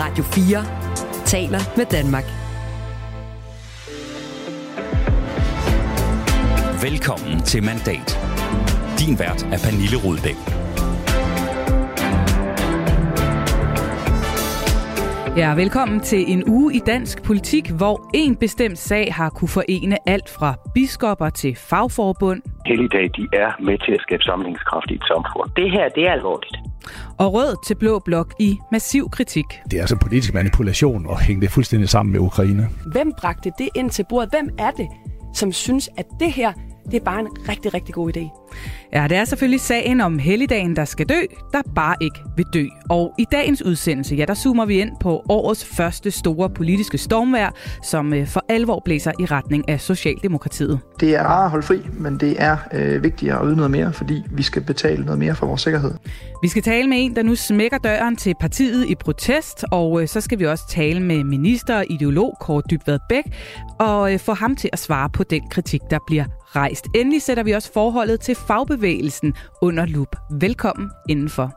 Radio 4 taler med Danmark. Velkommen til Mandat. Din vært er Pernille Rudbæk. Ja, velkommen til en uge i dansk politik, hvor en bestemt sag har kunne forene alt fra biskopper til fagforbund. Helligdag, de er med til at skabe samlingskraft i et samfund. Det her, det er alvorligt. Og rød til blå blok i massiv kritik. Det er altså politisk manipulation og hænge det fuldstændig sammen med Ukraine. Hvem bragte det ind til bordet? Hvem er det, som synes, at det her det er bare en rigtig, rigtig god idé. Ja, det er selvfølgelig sagen om helligdagen, der skal dø, der bare ikke vil dø. Og i dagens udsendelse, ja, der zoomer vi ind på årets første store politiske stormvær, som øh, for alvor blæser i retning af Socialdemokratiet. Det er rart at holde fri, men det er øh, vigtigt at yde noget mere, fordi vi skal betale noget mere for vores sikkerhed. Vi skal tale med en, der nu smækker døren til partiet i protest, og øh, så skal vi også tale med minister og ideolog Kåre Dybvad Bæk, og øh, få ham til at svare på den kritik, der bliver rejst. Endelig sætter vi også forholdet til fagbevægelsen under lup. Velkommen indenfor.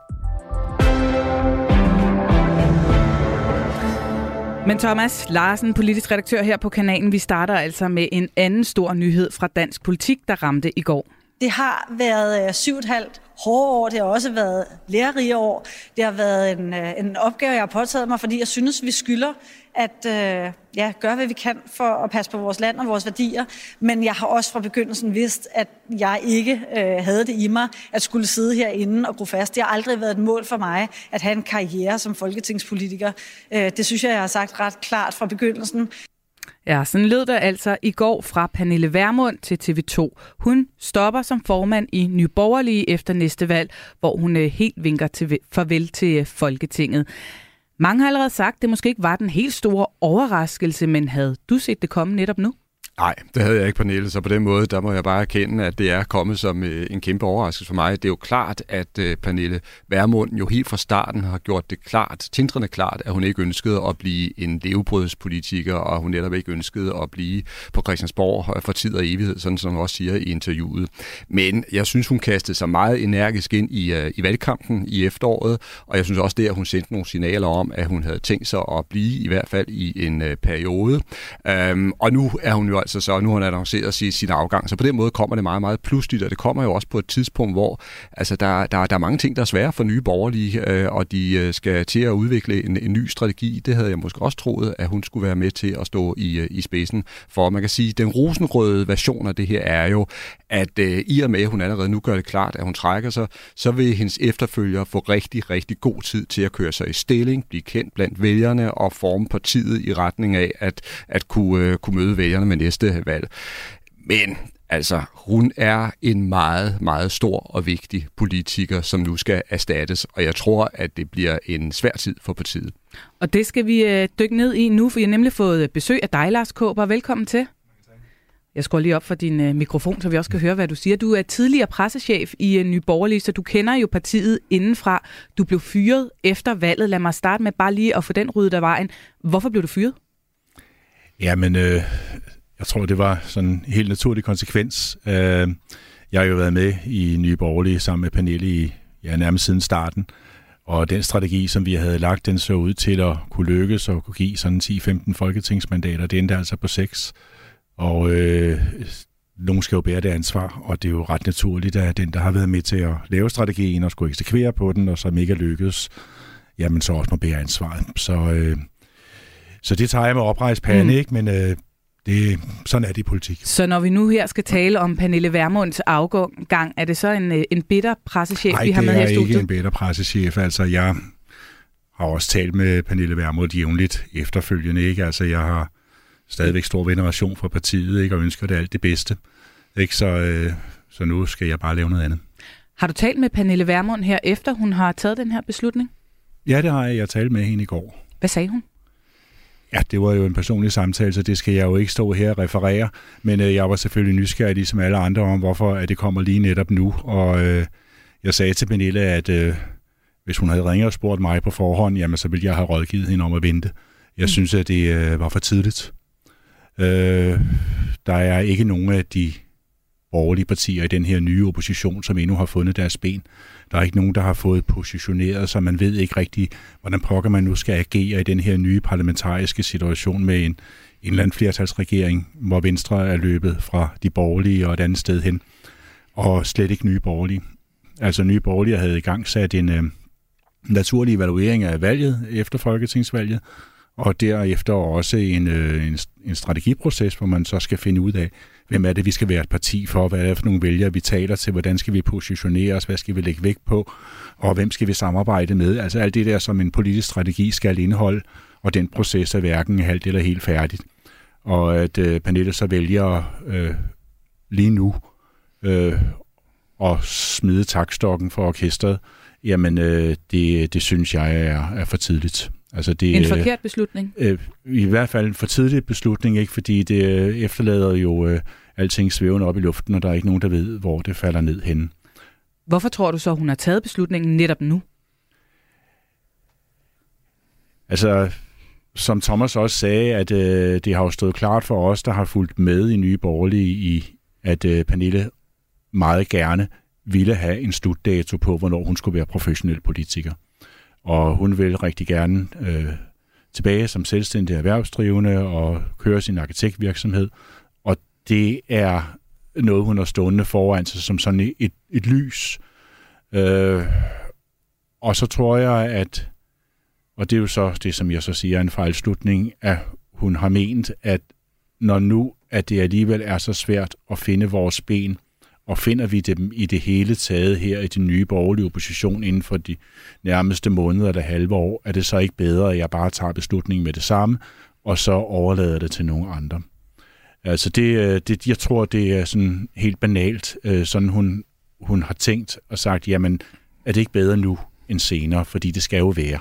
Men Thomas Larsen, politisk redaktør her på kanalen, vi starter altså med en anden stor nyhed fra dansk politik, der ramte i går. Det har været øh, syv et halvt hårde år. Det har også været lærerige år. Det har været en, øh, en opgave, jeg har påtaget mig, fordi jeg synes, vi skylder at øh, ja, gøre, hvad vi kan for at passe på vores land og vores værdier. Men jeg har også fra begyndelsen vidst, at jeg ikke øh, havde det i mig at skulle sidde herinde og gro fast. Det har aldrig været et mål for mig at have en karriere som folketingspolitiker. Øh, det synes jeg, jeg har sagt ret klart fra begyndelsen. Ja, sådan lød det altså i går fra Pernille Vermund til TV2. Hun stopper som formand i Nyborgerlige efter næste valg, hvor hun øh, helt vinker til farvel til øh, Folketinget. Mange har allerede sagt, at det måske ikke var den helt store overraskelse, men havde du set det komme netop nu? Nej, det havde jeg ikke, Pernille, så på den måde, der må jeg bare erkende, at det er kommet som øh, en kæmpe overraskelse for mig. Det er jo klart, at øh, Pernille Værmund jo helt fra starten har gjort det klart, tindrende klart, at hun ikke ønskede at blive en levebrødspolitiker, og hun netop ikke ønskede at blive på Christiansborg øh, for tid og evighed, sådan som hun også siger i interviewet. Men jeg synes, hun kastede sig meget energisk ind i, øh, i valgkampen i efteråret, og jeg synes også det, at hun sendte nogle signaler om, at hun havde tænkt sig at blive i hvert fald i en øh, periode. Øhm, og nu er hun jo altså så, nu har han annonceret sin, sin afgang, så på den måde kommer det meget, meget pludseligt, og det kommer jo også på et tidspunkt, hvor altså, der, der, der er mange ting, der er svære for nye borgerlige, øh, og de øh, skal til at udvikle en, en ny strategi. Det havde jeg måske også troet, at hun skulle være med til at stå i, øh, i spidsen for. Man kan sige, den rosenrøde version af det her er jo, at øh, i og med, at hun allerede nu gør det klart, at hun trækker sig, så vil hendes efterfølger få rigtig, rigtig god tid til at køre sig i stilling, blive kendt blandt vælgerne og forme partiet i retning af at, at kunne, øh, kunne møde vælgerne med næste valg. Men altså, hun er en meget, meget stor og vigtig politiker, som nu skal erstattes, og jeg tror, at det bliver en svær tid for partiet. Og det skal vi øh, dykke ned i nu, for jeg har nemlig fået besøg af dig, Lars Kåber. Velkommen til. Jeg skruer lige op for din øh, mikrofon, så vi også kan høre, hvad du siger. Du er tidligere pressechef i øh, Ny Borgerlige, så du kender jo partiet indenfra. Du blev fyret efter valget. Lad mig starte med bare lige at få den ryddet af vejen. Hvorfor blev du fyret? Jamen, øh, jeg tror, det var sådan en helt naturlig konsekvens. Øh, jeg har jo været med i Nye Borgerlige sammen med Pernille i ja, nærmest siden starten. Og den strategi, som vi havde lagt, den så ud til at kunne lykkes og kunne give sådan 10-15 folketingsmandater. Det endte altså på 6. Og øh, nogen skal jo bære det ansvar, og det er jo ret naturligt, at den, der har været med til at lave strategien og skulle eksekvere på den, og som ikke er lykkedes, jamen så også må bære ansvaret. Så, øh, så det tager jeg med oprejst pande, mm. ikke? men øh, det, sådan er det i politik. Så når vi nu her skal tale om Pernille Vermunds afgang, er det så en, øh, en bitter pressechef, Ej, vi har med her i studiet? Nej, det er ikke en bitter pressechef. Altså, jeg har også talt med Pernille Vermund jævnligt efterfølgende. Ikke? Altså, jeg har stadigvæk stor veneration for partiet, ikke? og ønsker det alt det bedste. Ikke? Så, øh, så nu skal jeg bare lave noget andet. Har du talt med Pernille Vermund her, efter hun har taget den her beslutning? Ja, det har jeg. Jeg talt med hende i går. Hvad sagde hun? Ja, det var jo en personlig samtale, så det skal jeg jo ikke stå her og referere. Men øh, jeg var selvfølgelig nysgerrig, ligesom alle andre, om hvorfor at det kommer lige netop nu. Og øh, jeg sagde til Pernille, at øh, hvis hun havde ringet og spurgt mig på forhånd, jamen så ville jeg have rådgivet hende om at vente. Jeg mm. synes, at det øh, var for tidligt. Øh, der er ikke nogen af de borgerlige partier i den her nye opposition, som endnu har fundet deres ben. Der er ikke nogen, der har fået positioneret, så man ved ikke rigtig, hvordan pokker man nu skal agere i den her nye parlamentariske situation med en, en eller anden flertalsregering, hvor Venstre er løbet fra de borgerlige og et andet sted hen, og slet ikke nye borgerlige. Altså nye borgerlige havde i gang sat en øh, naturlig evaluering af valget efter Folketingsvalget, og derefter også en, øh, en, en strategiproces, hvor man så skal finde ud af, hvem er det, vi skal være et parti for, hvad er det for nogle vælgere, vi taler til, hvordan skal vi positionere os, hvad skal vi lægge vægt på, og hvem skal vi samarbejde med. Altså alt det der, som en politisk strategi skal indeholde, og den proces er hverken halvt eller helt færdigt. Og at øh, Pernille så vælger øh, lige nu øh, at smide takstokken for orkestret, jamen øh, det, det synes jeg er, er for tidligt. Altså det, en forkert beslutning? Øh, I hvert fald en for tidlig beslutning, ikke? fordi det øh, efterlader jo øh, alting svævende op i luften, og der er ikke nogen, der ved, hvor det falder ned hen. Hvorfor tror du så, hun har taget beslutningen netop nu? Altså, som Thomas også sagde, at øh, det har jo stået klart for os, der har fulgt med i Nye Borgerlige, i at øh, Pernille meget gerne ville have en slutdato på, hvornår hun skulle være professionel politiker og hun vil rigtig gerne øh, tilbage som selvstændig erhvervsdrivende og køre sin arkitektvirksomhed. Og det er noget, hun har stående foran sig som sådan et, et lys. Øh, og så tror jeg, at, og det er jo så det, som jeg så siger, en fejlslutning, at hun har ment, at når nu, at det alligevel er så svært at finde vores ben, og finder vi dem i det hele taget her i den nye borgerlige opposition inden for de nærmeste måneder eller halve år, er det så ikke bedre, at jeg bare tager beslutningen med det samme, og så overlader det til nogle andre. Altså det, øh, det, jeg tror, det er sådan helt banalt, øh, sådan hun, hun har tænkt og sagt, jamen er det ikke bedre nu end senere, fordi det skal jo være.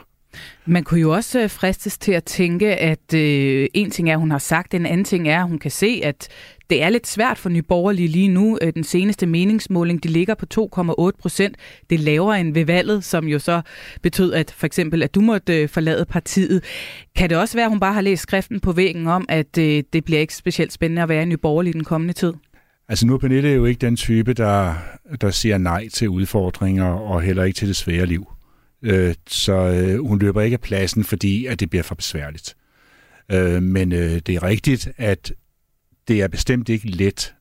Man kunne jo også øh, fristes til at tænke, at øh, en ting er, at hun har sagt, en anden ting er, at hun kan se, at det er lidt svært for Nye Borgerlige lige nu. Øh, den seneste meningsmåling, de ligger på 2,8 procent. Det er lavere end ved valget, som jo så betød, at for eksempel, at du måtte øh, forlade partiet. Kan det også være, at hun bare har læst skriften på væggen om, at øh, det bliver ikke specielt spændende at være i Nye Borgerlige den kommende tid? Altså nu er Pernille jo ikke den type, der, der siger nej til udfordringer og heller ikke til det svære liv. Øh, så øh, hun løber ikke af pladsen, fordi at det bliver for besværligt. Øh, men øh, det er rigtigt, at det er bestemt ikke let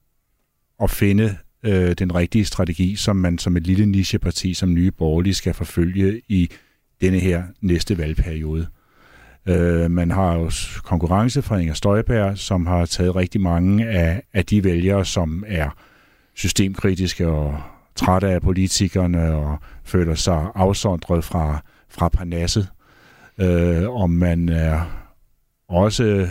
at finde øh, den rigtige strategi, som man som et lille nicheparti som Nye Borgerlige skal forfølge i denne her næste valgperiode. Øh, man har jo konkurrence fra Inger Støjberg, som har taget rigtig mange af, af de vælgere, som er systemkritiske og trætte af politikerne og føler sig afsondret fra, fra Parnasset. Øh, og man er også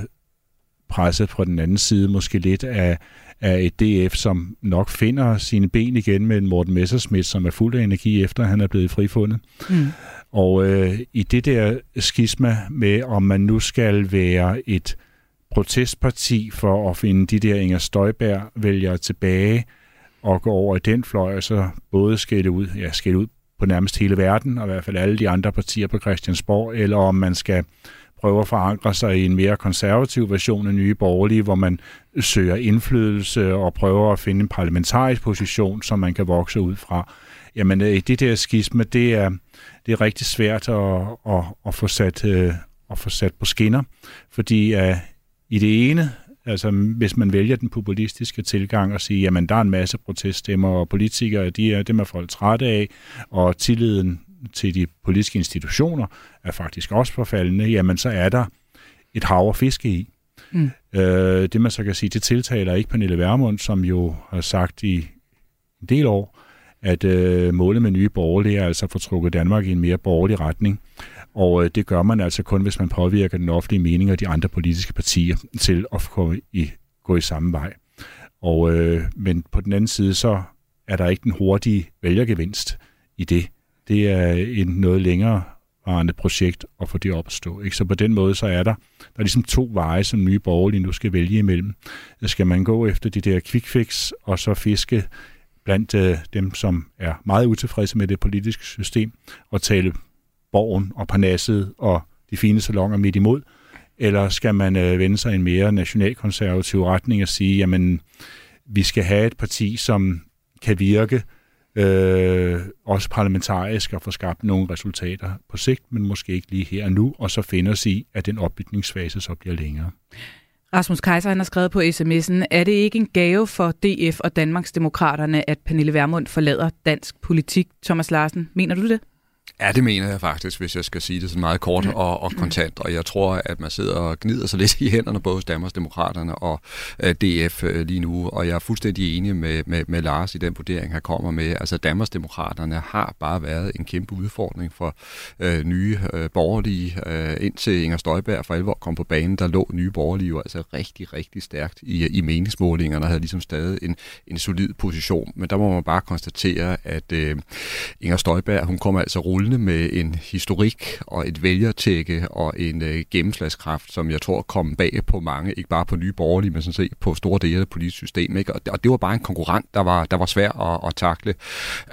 presset på den anden side måske lidt af, af et DF, som nok finder sine ben igen med en Morten Messerschmidt, som er fuld af energi efter, han er blevet frifundet. Mm. Og øh, i det der skisma med, om man nu skal være et protestparti for at finde de der Inger Støjberg vælger tilbage og gå over i den fløj, og så både skælde ud, ja, skælde ud på nærmest hele verden, og i hvert fald alle de andre partier på Christiansborg, eller om man skal prøver at forankre sig i en mere konservativ version af Nye Borgerlige, hvor man søger indflydelse og prøver at finde en parlamentarisk position, som man kan vokse ud fra. Jamen, øh, det der skisme, det er, det er rigtig svært at, at, at, få sat, øh, at få sat på skinner, fordi uh, i det ene, altså hvis man vælger den populistiske tilgang og siger, jamen der er en masse proteststemmer, og politikere, de er, dem er folk trætte af, og tilliden til de politiske institutioner er faktisk også forfaldende, jamen så er der et hav at fiske i. Mm. Øh, det man så kan sige, det tiltaler ikke Pernille Vermund, som jo har sagt i en del år, at øh, målet med nye borgerlige er altså at få trukket Danmark i en mere borgerlig retning. Og øh, det gør man altså kun, hvis man påvirker den offentlige mening og de andre politiske partier til at gå i, gå i samme vej. Og, øh, men på den anden side, så er der ikke den hurtige vælgergevinst i det det er en noget længere varende projekt at få det op at stå. Ikke? Så på den måde, så er der, der er ligesom to veje, som nye borgerlige nu skal vælge imellem. Skal man gå efter de der quick fix, og så fiske blandt øh, dem, som er meget utilfredse med det politiske system, og tale borgen og parnasset og de fine salonger midt imod, eller skal man øh, vende sig i en mere nationalkonservativ retning og sige, jamen, vi skal have et parti, som kan virke øh, også parlamentarisk at få skabt nogle resultater på sigt, men måske ikke lige her og nu, og så finde os i, at den opbygningsfase så bliver længere. Rasmus Kaiser han har skrevet på sms'en, er det ikke en gave for DF og Danmarksdemokraterne, at Pernille Vermund forlader dansk politik? Thomas Larsen, mener du det? Ja, det mener jeg faktisk, hvis jeg skal sige det sådan meget kort og, og kontant. Og jeg tror, at man sidder og gnider sig lidt i hænderne, både hos Danmarksdemokraterne og øh, DF øh, lige nu. Og jeg er fuldstændig enig med, med, med Lars i den vurdering, han kommer med. Altså, Danmarksdemokraterne har bare været en kæmpe udfordring for øh, nye øh, borgerlige. Øh, indtil Inger Støjberg for alvor kom på banen, der lå nye borgerlige jo altså rigtig, rigtig stærkt i, i meningsmålingerne og havde ligesom stadig en, en solid position. Men der må man bare konstatere, at øh, Inger Støjberg, hun kommer altså rullende rullende med en historik og et vælgertække og en øh, gennemslagskraft, som jeg tror kom bag på mange, ikke bare på nye borgerlige, men sådan set på store dele af det politiske system. Ikke? Og, og det var bare en konkurrent, der var, der var svær at, at takle.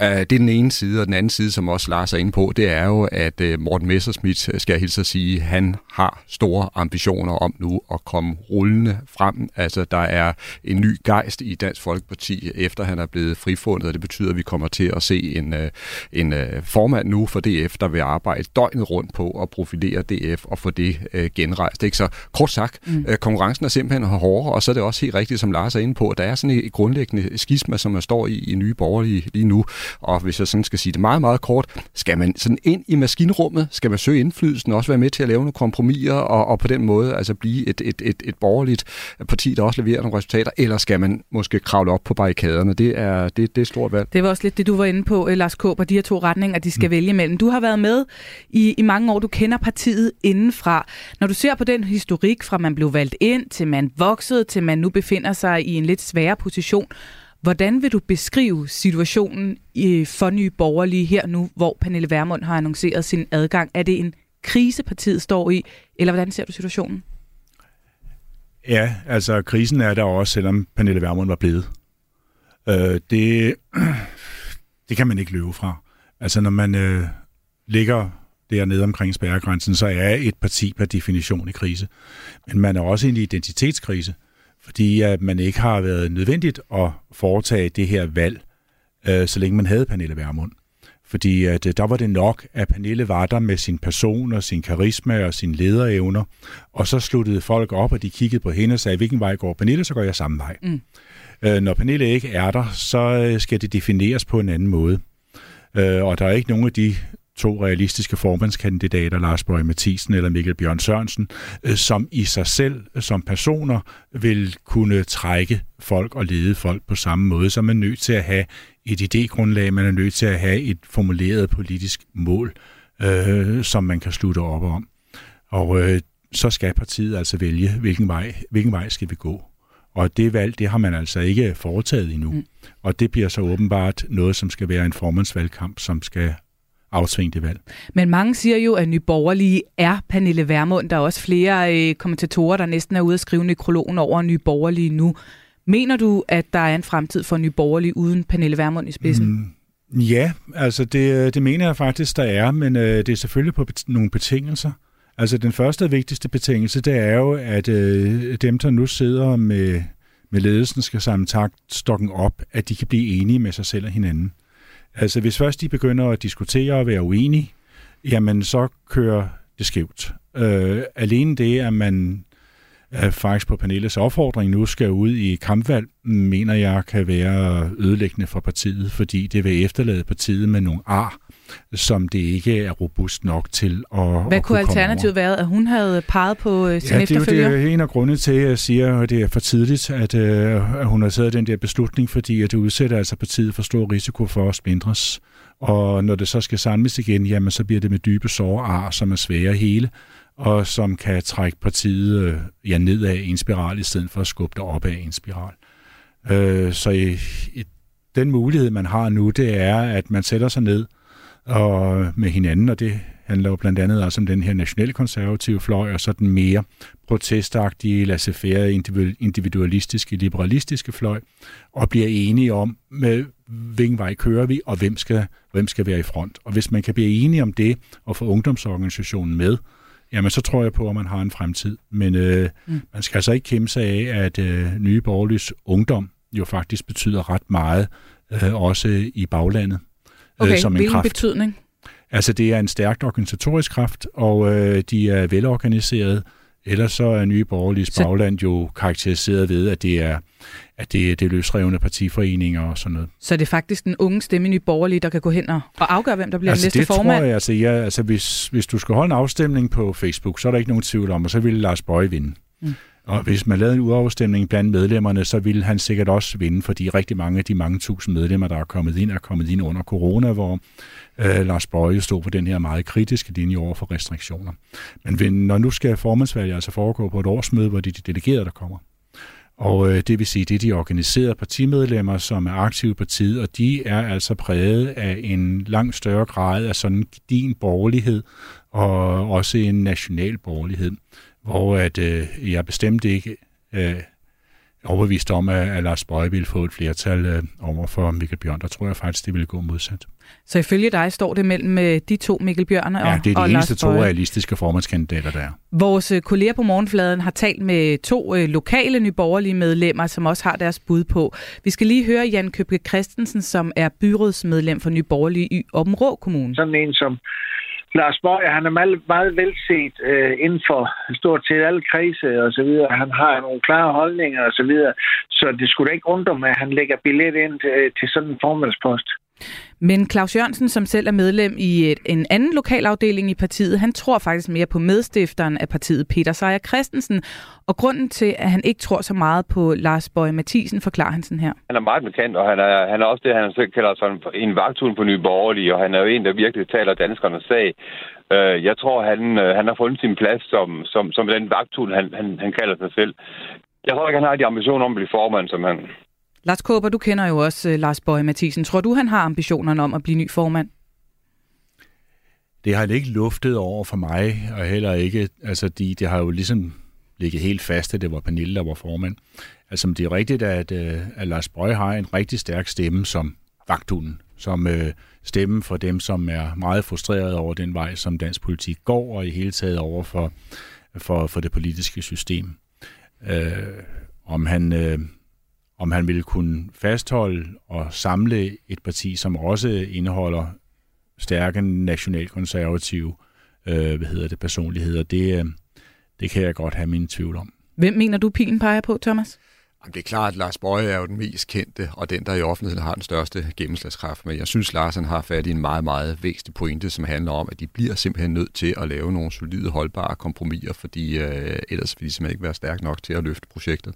Uh, det er den ene side, og den anden side, som også Lars er inde på, det er jo, at øh, Morten Messerschmidt, øh, skal jeg hilse at sige, han har store ambitioner om nu at komme rullende frem. Altså, der er en ny gejst i Dansk Folkeparti, efter han er blevet frifundet, og det betyder, at vi kommer til at se en, øh, en uh, formand nu for DF, der vil arbejde døgnet rundt på at profilere DF og få det øh, genrejst. Ikke? Så kort sagt, mm. øh, konkurrencen er simpelthen hårdere, og så er det også helt rigtigt, som Lars er inde på, at der er sådan et grundlæggende skisma, som man står i i nye borgerlige lige nu. Og hvis jeg sådan skal sige det meget, meget kort, skal man sådan ind i maskinrummet, skal man søge indflydelsen, også være med til at lave nogle kompromiser, og, og på den måde altså blive et, et, et, et borgerligt parti, der også leverer nogle resultater, eller skal man måske kravle op på barrikaderne? Det er, det, det er stort valg. Det var også lidt det, du var inde på, Lars Kåber, de her to retninger, de skal mm. vælge mellem. Du har været med i, i mange år. Du kender partiet indenfra. Når du ser på den historik fra man blev valgt ind, til man voksede, til man nu befinder sig i en lidt sværere position, Hvordan vil du beskrive situationen øh, for nye borgerlige her nu, hvor Pernille Vermund har annonceret sin adgang? Er det en krise, partiet står i, eller hvordan ser du situationen? Ja, altså krisen er der også, selvom Pernille Vermund var blevet. Øh, det, det kan man ikke løbe fra. Altså når man øh, ligger dernede omkring spærregrænsen, så er et parti per definition i krise. Men man er også i en identitetskrise, fordi at man ikke har været nødvendigt at foretage det her valg, øh, så længe man havde Pernille Vermund. Fordi at øh, der var det nok, at Pernille var der med sin person og sin karisma og sine lederevner, og så sluttede folk op, og de kiggede på hende og sagde, hvilken vej går Pernille, så går jeg samme vej. Mm. Øh, når Pernille ikke er der, så øh, skal det defineres på en anden måde. Øh, og der er ikke nogen af de to realistiske formandskandidater, Lars Bøge Mathisen eller Mikkel Bjørn Sørensen, øh, som i sig selv som personer vil kunne trække folk og lede folk på samme måde, så man er nødt til at have et idégrundlag, man er nødt til at have et formuleret politisk mål, øh, som man kan slutte op om. Og øh, så skal partiet altså vælge, hvilken vej, hvilken vej skal vi gå. Og det valg, det har man altså ikke foretaget endnu. Mm. Og det bliver så åbenbart noget, som skal være en formandsvalgkamp, som skal afsvinge det valg. Men mange siger jo, at Nye Borgerlige er Pernille Vermund. Der er også flere øh, kommentatorer, der næsten er ude at skrive nekrologen over Nye Borgerlige nu. Mener du, at der er en fremtid for Nye Borgerlige uden Pernille Vermund i spidsen? Mm, ja, altså det, det mener jeg faktisk, der er, men øh, det er selvfølgelig på bet- nogle betingelser. Altså den første og vigtigste betingelse, det er jo, at øh, dem, der nu sidder med, med ledelsen, skal samle stokken op, at de kan blive enige med sig selv og hinanden. Altså hvis først de begynder at diskutere og være uenige, jamen så kører det skævt. Øh, alene det, at man faktisk på panelets opfordring nu skal ud i kampvalg, mener jeg kan være ødelæggende for partiet, fordi det vil efterlade partiet med nogle ar, som det ikke er robust nok til at Hvad at kunne alternativet være, at hun havde peget på øh, sin ja, efterfølger? det er jo det, en af grundene til, at jeg siger, at det er for tidligt, at, øh, at hun har taget den der beslutning, fordi at det udsætter altså partiet for stor risiko for at spindres. Og når det så skal samles igen, jamen så bliver det med dybe sårar, som er svære hele, og som kan trække partiet øh, ja, nedad i en spiral, i stedet for at skubbe det opad i en spiral. Øh, så i, i, den mulighed, man har nu, det er, at man sætter sig ned og med hinanden, og det handler jo blandt andet også om den her nationale konservative fløj, og så den mere protestagtige, laissez-faire, individualistiske, liberalistiske fløj, og bliver enige om, med hvilken vej kører vi, og hvem skal, hvem skal være i front. Og hvis man kan blive enige om det, og få ungdomsorganisationen med, jamen så tror jeg på, at man har en fremtid. Men øh, mm. man skal altså ikke kæmpe sig af, at øh, nye borgerliges ungdom jo faktisk betyder ret meget øh, også i baglandet. Okay, øh, som en hvilken kraft. betydning? Altså, det er en stærkt organisatorisk kraft, og øh, de er velorganiseret. Ellers så er Nye Borgerliges Så- bagland jo karakteriseret ved, at det er, at det, det er løsrevne partiforeninger og sådan noget. Så er det faktisk den unge stemme i Nye Borgerlige, der kan gå hen og, og afgøre, hvem der bliver altså, den næste det formand? tror jeg, altså, ja, altså hvis, hvis du skal holde en afstemning på Facebook, så er der ikke nogen tvivl om, og så ville Lars Bøje vinde. Mm. Og hvis man lavede en urafstemning blandt medlemmerne, så ville han sikkert også vinde, fordi rigtig mange af de mange tusind medlemmer, der er kommet ind, er kommet ind under corona, hvor øh, Lars Bøje stod på den her meget kritiske linje over for restriktioner. Men når nu skal formandsvalget altså foregå på et årsmøde, hvor det er de delegerede, der kommer, og øh, det vil sige, det er de organiserede partimedlemmer, som er aktive i partiet, og de er altså præget af en langt større grad af sådan din borgerlighed, og også en national borgerlighed, hvor at, øh, jeg bestemt ikke øh, er overbevist om, at, at Lars Bøje ville få et flertal øh, over for Mikkel Bjørn. Der tror jeg faktisk, det ville gå modsat. Så ifølge dig står det mellem øh, de to Mikkel Bjørn og, Ja, det er og de eneste to realistiske formandskandidater, der er. Vores øh, kolleger på Morgenfladen har talt med to øh, lokale nyborgerlige medlemmer, som også har deres bud på. Vi skal lige høre Jan Købke Christensen, som er byrådsmedlem for Nyborgerlige i Åbenrå Kommune. sådan en som Lars Borg, han er meget, meget velset øh, inden for stort set alle kredse og så videre. Han har nogle klare holdninger og så videre. Så det skulle da ikke undre mig, at han lægger billet ind til, øh, til sådan en formandspost. Men Claus Jørgensen, som selv er medlem i et, en anden lokalafdeling i partiet, han tror faktisk mere på medstifteren af partiet, Peter Sejer Christensen. Og grunden til, at han ikke tror så meget på Lars Bøje Mathisen, forklarer han sådan her. Han er meget bekendt, og han er, han er også det, han selv kalder sådan en vagthund på Nye Borgerlige, og han er jo en, der virkelig taler danskernes sag. Øh, Jeg tror, han, øh, han har fundet sin plads som, som, som den vagthund, han, han, han kalder sig selv. Jeg tror ikke, han har de ambitioner om at blive formand, som han, Lars Kåber, du kender jo også øh, Lars Bøge Mathisen. Tror du, han har ambitionerne om at blive ny formand? Det har han ikke luftet over for mig, og heller ikke, altså de, det har jo ligesom ligget helt fast, at det var Pernille, der var formand. Altså det er rigtigt, at, øh, at Lars Bøge har en rigtig stærk stemme som vagthunden, som øh, stemme for dem, som er meget frustreret over den vej, som dansk politik går, og i hele taget over for, for, for det politiske system. Øh, om han... Øh, om han ville kunne fastholde og samle et parti, som også indeholder stærke nationalkonservative øh, hvad hedder det, personligheder, det, øh, det kan jeg godt have mine tvivl om. Hvem mener du, pilen peger på, Thomas? Jamen, Det er klart, at Lars Bøje er jo den mest kendte, og den, der i offentligheden har den største gennemslagskraft. Men jeg synes, Larsen har fat i en meget, meget væsentlig pointe, som handler om, at de bliver simpelthen nødt til at lave nogle solide, holdbare kompromiser, fordi øh, ellers vil de simpelthen ikke være stærke nok til at løfte projektet.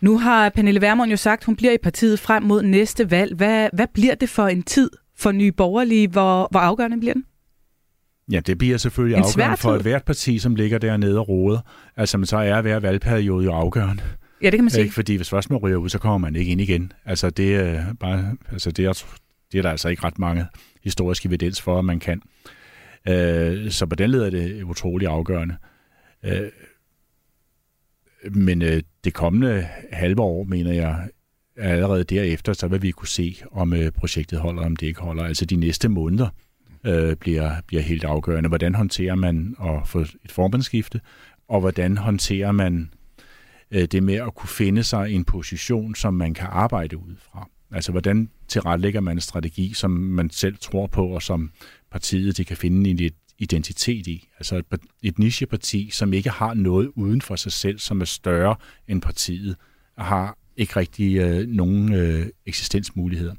Nu har Pernille Vermund jo sagt, at hun bliver i partiet frem mod næste valg. Hvad, hvad bliver det for en tid for nye borgerlige? Hvor, hvor afgørende bliver den? Ja, det bliver selvfølgelig En afgørende for et hvert parti, som ligger dernede og roder. Altså, men så er hver valgperiode jo afgørende. Ja, det kan man sige. Ikke? Fordi hvis først man ryger ud, så kommer man ikke ind igen. Altså, det er, bare, altså, det er, det er der altså ikke ret mange historiske evidens for, at man kan. Øh, så på den led er det utrolig afgørende. Øh, men øh, det kommende halve år, mener jeg, allerede derefter, så vil vi kunne se, om øh, projektet holder, om det ikke holder. Altså de næste måneder øh, bliver, bliver helt afgørende. Hvordan håndterer man at få et formandsskifte, og hvordan håndterer man øh, det med at kunne finde sig en position, som man kan arbejde ud fra. Altså hvordan tilrettelægger man en strategi, som man selv tror på, og som partiet det kan finde en identitet i. Altså et, et nicheparti, som ikke har noget uden for sig selv, som er større end partiet, har ikke rigtig øh, nogen øh, eksistensmuligheder.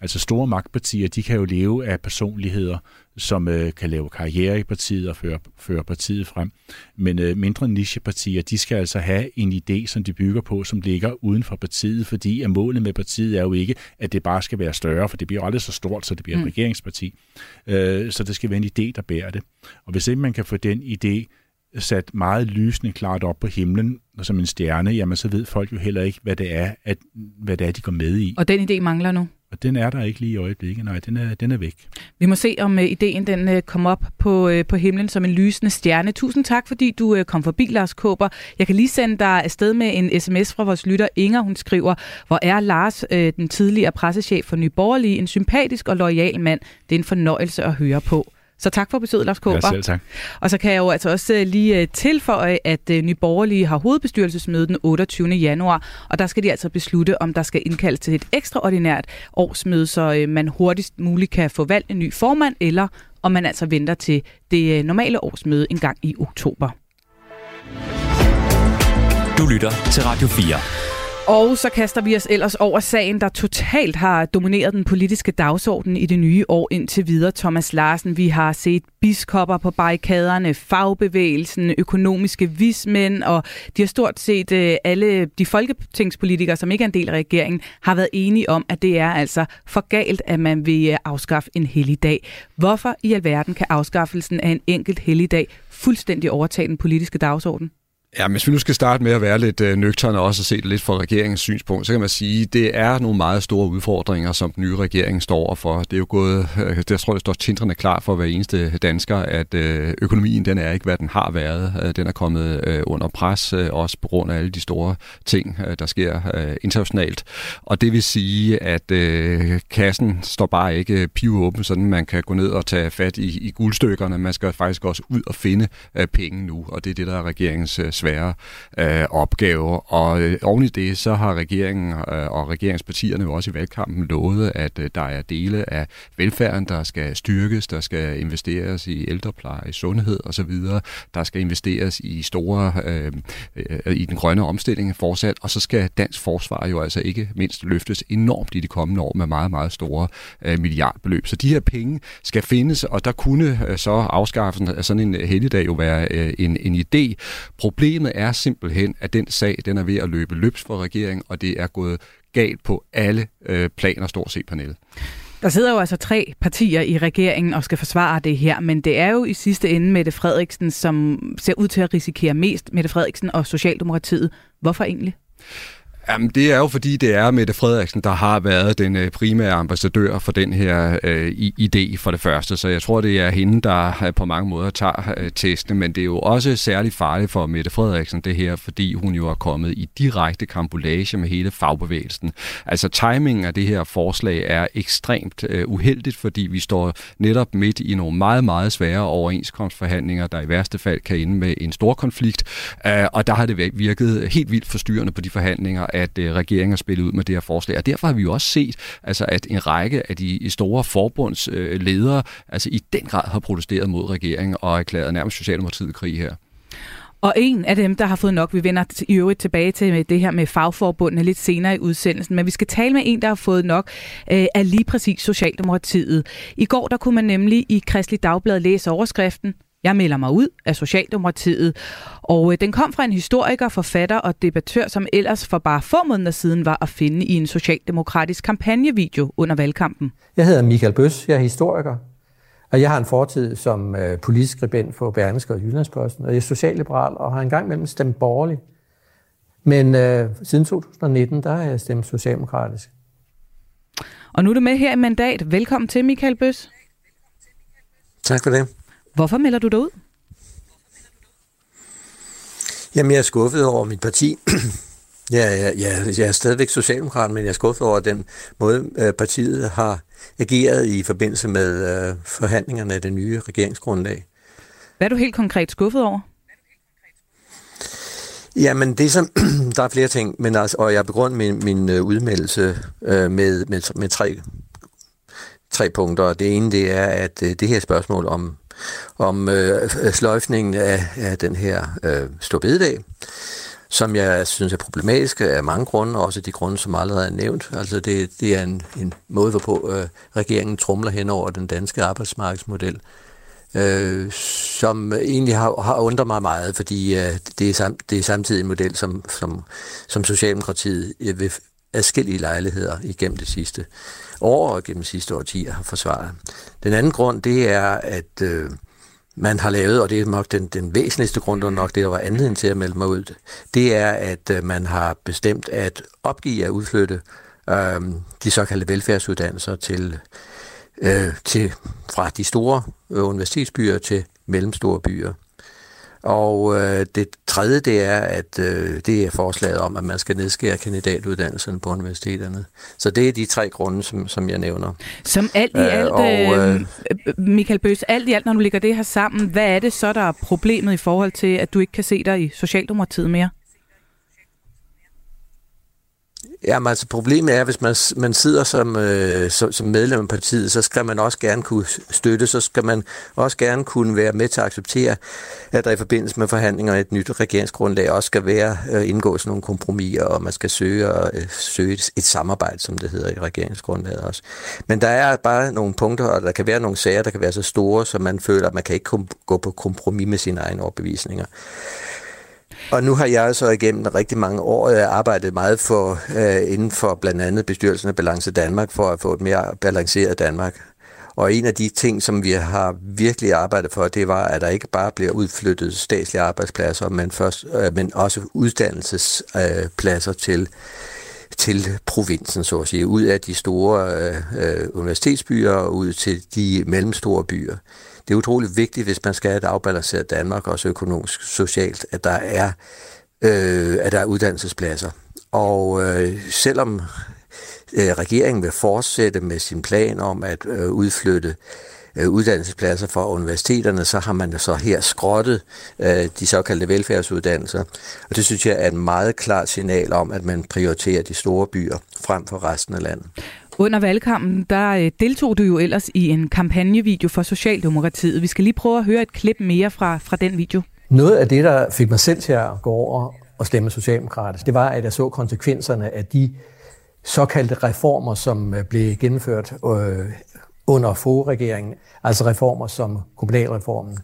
Altså store magtpartier, de kan jo leve af personligheder, som øh, kan lave karriere i partiet og føre, føre partiet frem. Men øh, mindre nichepartier, de skal altså have en idé, som de bygger på, som ligger uden for partiet, fordi at målet med partiet er jo ikke, at det bare skal være større, for det bliver aldrig så stort, så det bliver et Mm. regeringsparti. Øh, så det skal være en idé, der bærer det. Og hvis ikke man kan få den idé sat meget lysende klart op på himlen, som en stjerne, jamen så ved folk jo heller ikke, hvad det er, at, hvad det er de går med i. Og den idé mangler nu. Og den er der ikke lige i øjeblikket. Nej, den er, den er væk. Vi må se, om uh, ideen den uh, kommer op på, uh, på himlen som en lysende stjerne. Tusind tak, fordi du uh, kom forbi, Lars Kåber. Jeg kan lige sende dig afsted med en sms fra vores lytter. Inger, hun skriver, hvor er Lars, uh, den tidligere pressechef for Nye Borgerlige, en sympatisk og lojal mand. Det er en fornøjelse at høre på. Så tak for besøget, Lars Kåber. Ja, selv tak. Og så kan jeg jo altså også øh, lige øh, tilføje, at øh, Nye Borgerlige har hovedbestyrelsesmøde den 28. januar, og der skal de altså beslutte, om der skal indkaldes til et ekstraordinært årsmøde, så man hurtigst muligt kan få valgt en ny formand, eller om man altså venter til det normale årsmøde en gang i oktober. Du lytter til Radio 4. Og så kaster vi os ellers over sagen, der totalt har domineret den politiske dagsorden i det nye år indtil videre. Thomas Larsen, vi har set biskopper på barrikaderne, fagbevægelsen, økonomiske vismænd, og de har stort set øh, alle de folketingspolitikere, som ikke er en del af regeringen, har været enige om, at det er altså for galt, at man vil øh, afskaffe en helligdag. Hvorfor i alverden kan afskaffelsen af en enkelt helligdag fuldstændig overtage den politiske dagsorden? Ja, hvis vi nu skal starte med at være lidt øh, nøgterne og se det lidt fra regeringens synspunkt, så kan man sige, at det er nogle meget store udfordringer, som den nye regering står overfor. Det er jo gået, øh, jeg tror, det står tindrende klar for hver eneste dansker, at øh, økonomien den er ikke, hvad den har været. Øh, den er kommet øh, under pres, øh, også på grund af alle de store ting, øh, der sker øh, internationalt. Og det vil sige, at øh, kassen står bare ikke øh, pivåben, sådan man kan gå ned og tage fat i, i guldstykkerne. Man skal faktisk også ud og finde øh, penge nu, og det er det, der er regeringens øh, svære øh, opgave. Og øh, oven i det, så har regeringen øh, og regeringspartierne jo også i valgkampen lovet, at øh, der er dele af velfærden, der skal styrkes, der skal investeres i ældrepleje, i sundhed osv., der skal investeres i store øh, øh, i den grønne omstilling fortsat, og så skal dansk forsvar jo altså ikke mindst løftes enormt i de kommende år med meget, meget store øh, milliardbeløb. Så de her penge skal findes, og der kunne øh, så afskaffelsen af sådan en helligdag jo være øh, en, en idé. Problemet Problemet er simpelthen, at den sag den er ved at løbe løbs for regeringen, og det er gået galt på alle øh, planer, stort set panel. Der sidder jo altså tre partier i regeringen og skal forsvare det her, men det er jo i sidste ende Mette Frederiksen, som ser ud til at risikere mest. Mette Frederiksen og Socialdemokratiet. Hvorfor egentlig? Jamen, det er jo fordi, det er Mette Frederiksen, der har været den øh, primære ambassadør for den her øh, idé for det første. Så jeg tror, det er hende, der øh, på mange måder tager øh, testene. Men det er jo også særligt farligt for Mette Frederiksen, det her, fordi hun jo er kommet i direkte kampolage med hele fagbevægelsen. Altså, timingen af det her forslag er ekstremt øh, uheldigt, fordi vi står netop midt i nogle meget, meget svære overenskomstforhandlinger, der i værste fald kan ende med en stor konflikt. Øh, og der har det virket helt vildt forstyrrende på de forhandlinger, at øh, regeringen har spillet ud med det her forslag. Og derfor har vi jo også set, altså, at en række af de store forbundsledere øh, altså, i den grad har protesteret mod regeringen og erklæret nærmest Socialdemokratiet krig her. Og en af dem, der har fået nok, vi vender i øvrigt tilbage til det her med fagforbundene lidt senere i udsendelsen, men vi skal tale med en, der har fået nok, øh, af lige præcis Socialdemokratiet. I går der kunne man nemlig i Kristelig Dagblad læse overskriften, jeg melder mig ud af Socialdemokratiet, og øh, den kom fra en historiker, forfatter og debattør, som ellers for bare få måneder siden var at finde i en socialdemokratisk kampagnevideo under valgkampen. Jeg hedder Michael Bøs, jeg er historiker, og jeg har en fortid som øh, politisk skribent for Berlingske og Jyllandsposten, og jeg er socialliberal og har engang mellem stemt borgerligt. Men øh, siden 2019, der har jeg stemt socialdemokratisk. Og nu er du med her i Mandat. Velkommen til, Michael Bøs. Tak for det. Hvorfor melder du dig ud? Jamen, jeg er skuffet over mit parti. Ja, ja, ja, jeg er stadigvæk socialdemokrat, men jeg er skuffet over den måde, øh, partiet har ageret i forbindelse med øh, forhandlingerne af det nye regeringsgrundlag. Hvad er du helt konkret skuffet over? Jamen, det som, der er flere ting, men altså, og jeg begrundet min, min øh, udmeldelse øh, med, med, med tre, tre punkter. Det ene, det er, at øh, det her spørgsmål om om øh, øh, sløjfningen af, af den her øh, storbededag, som jeg synes er problematisk af mange grunde, også de grunde, som allerede er nævnt. Altså det, det er en, en måde, hvorpå øh, regeringen trumler hen over den danske arbejdsmarkedsmodel, øh, som egentlig har, har undret mig meget, fordi øh, det, er sam, det er samtidig en model, som, som, som Socialdemokratiet øh, vil, adskillige lejligheder igennem det sidste år og gennem sidste årtier har forsvaret. Den anden grund, det er, at øh, man har lavet, og det er nok den, den væsentligste grund, og nok det, der var anledning til at melde mig ud, det er, at øh, man har bestemt at opgive at udflytte øh, de såkaldte velfærdsuddannelser til, øh, til fra de store øh, universitetsbyer til mellemstore byer. Og øh, det tredje, det er, at øh, det er forslaget om, at man skal nedskære kandidatuddannelserne på universiteterne. Så det er de tre grunde, som, som jeg nævner. Som alt i Øh, alt, og, øh, øh, Michael Bøs, alt i alt, når du lægger det her sammen, hvad er det så, der er problemet i forhold til, at du ikke kan se dig i Socialdemokratiet mere? Jamen altså problemet er, hvis man, man sidder som, øh, som, som medlem af partiet, så skal man også gerne kunne støtte, så skal man også gerne kunne være med til at acceptere, at der i forbindelse med forhandlinger et nyt regeringsgrundlag også skal være øh, indgås nogle kompromiser, og man skal søge, og, øh, søge et, et samarbejde, som det hedder i regeringsgrundlaget også. Men der er bare nogle punkter, og der kan være nogle sager, der kan være så store, så man føler, at man kan ikke kom, gå på kompromis med sine egne overbevisninger. Og nu har jeg så igennem rigtig mange år øh, arbejdet meget for øh, inden for blandt andet bestyrelsen af Balance Danmark for at få et mere balanceret Danmark. Og en af de ting, som vi har virkelig arbejdet for, det var, at der ikke bare bliver udflyttet statslige arbejdspladser, men, først, øh, men også uddannelsespladser øh, til til provinsen, så at sige, ud af de store øh, øh, universitetsbyer og ud til de mellemstore byer. Det er utroligt vigtigt, hvis man skal have et afbalanceret Danmark, også økonomisk, socialt, at der er, øh, at der er uddannelsespladser. Og øh, selvom øh, regeringen vil fortsætte med sin plan om at øh, udflytte øh, uddannelsespladser fra universiteterne, så har man så her skrottet øh, de såkaldte velfærdsuddannelser. Og det synes jeg er et meget klart signal om, at man prioriterer de store byer frem for resten af landet. Under valgkampen, der øh, deltog du jo ellers i en kampagnevideo for Socialdemokratiet. Vi skal lige prøve at høre et klip mere fra, fra den video. Noget af det, der fik mig selv til at gå over og stemme socialdemokratisk, det var, at jeg så konsekvenserne af de såkaldte reformer, som øh, blev gennemført øh, under forregeringen. altså reformer som kommunalreformen,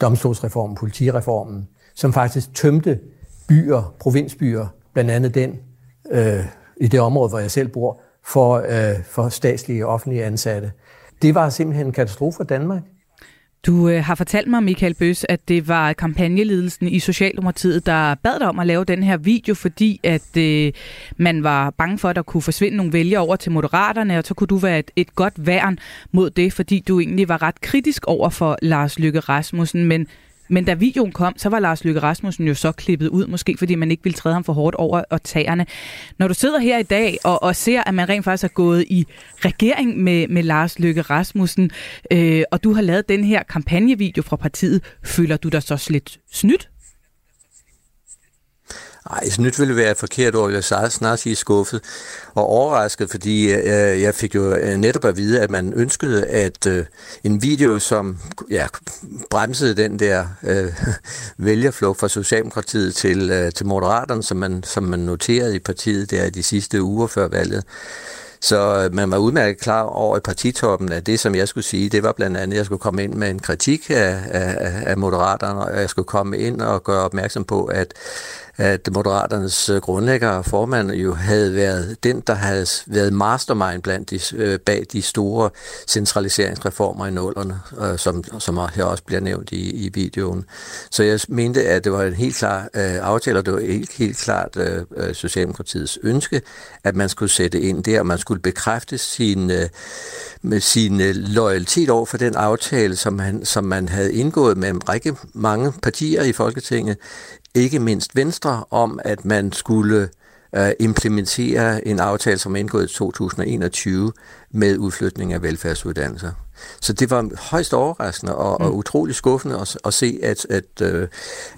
domstolsreformen, politireformen, som faktisk tømte byer, provinsbyer, blandt andet den øh, i det område, hvor jeg selv bor, for, øh, for statslige og offentlige ansatte. Det var simpelthen en katastrofe for Danmark. Du øh, har fortalt mig, Michael Bøs, at det var kampagneledelsen i Socialdemokratiet, der bad dig om at lave den her video, fordi at øh, man var bange for, at der kunne forsvinde nogle vælgere over til Moderaterne, og så kunne du være et, et godt værn mod det, fordi du egentlig var ret kritisk over for Lars Lykke Rasmussen, men men da videoen kom, så var Lars Løkke Rasmussen jo så klippet ud, måske fordi man ikke ville træde ham for hårdt over og tagerne. Når du sidder her i dag og, og ser, at man rent faktisk er gået i regering med, med Lars Løkke Rasmussen, øh, og du har lavet den her kampagnevideo fra partiet, føler du dig så lidt snydt? Nej, snydt ville være et forkert ord. Jeg sagde snart sige skuffet og overrasket, fordi øh, jeg fik jo øh, netop at vide, at man ønskede, at øh, en video, som ja, bremsede den der øh, vælgerflugt fra Socialdemokratiet til, øh, til Moderaterne, som man, som man noterede i partiet der de sidste uger før valget, så øh, man var udmærket klar over i partitoppen, at det, som jeg skulle sige, det var blandt andet, at jeg skulle komme ind med en kritik af, af, af Moderaterne, og jeg skulle komme ind og gøre opmærksom på, at at Moderaternes øh, grundlægger og formand jo havde været den, der havde været mastermind blandt de, øh, bag de store centraliseringsreformer i nullerne, øh, som, som her også bliver nævnt i, i videoen. Så jeg mente, at det var en helt klar øh, aftale, og det var helt, helt klart øh, Socialdemokratiets ønske, at man skulle sætte ind der, og man skulle bekræfte sin, øh, med sin øh, loyalitet over for den aftale, som, han, som man havde indgået med en række mange partier i Folketinget, ikke mindst Venstre, om at man skulle øh, implementere en aftale, som er indgået i 2021 med udflytning af velfærdsuddannelser. Så det var højst overraskende og, mm. og utrolig skuffende at, at se, at, at, øh,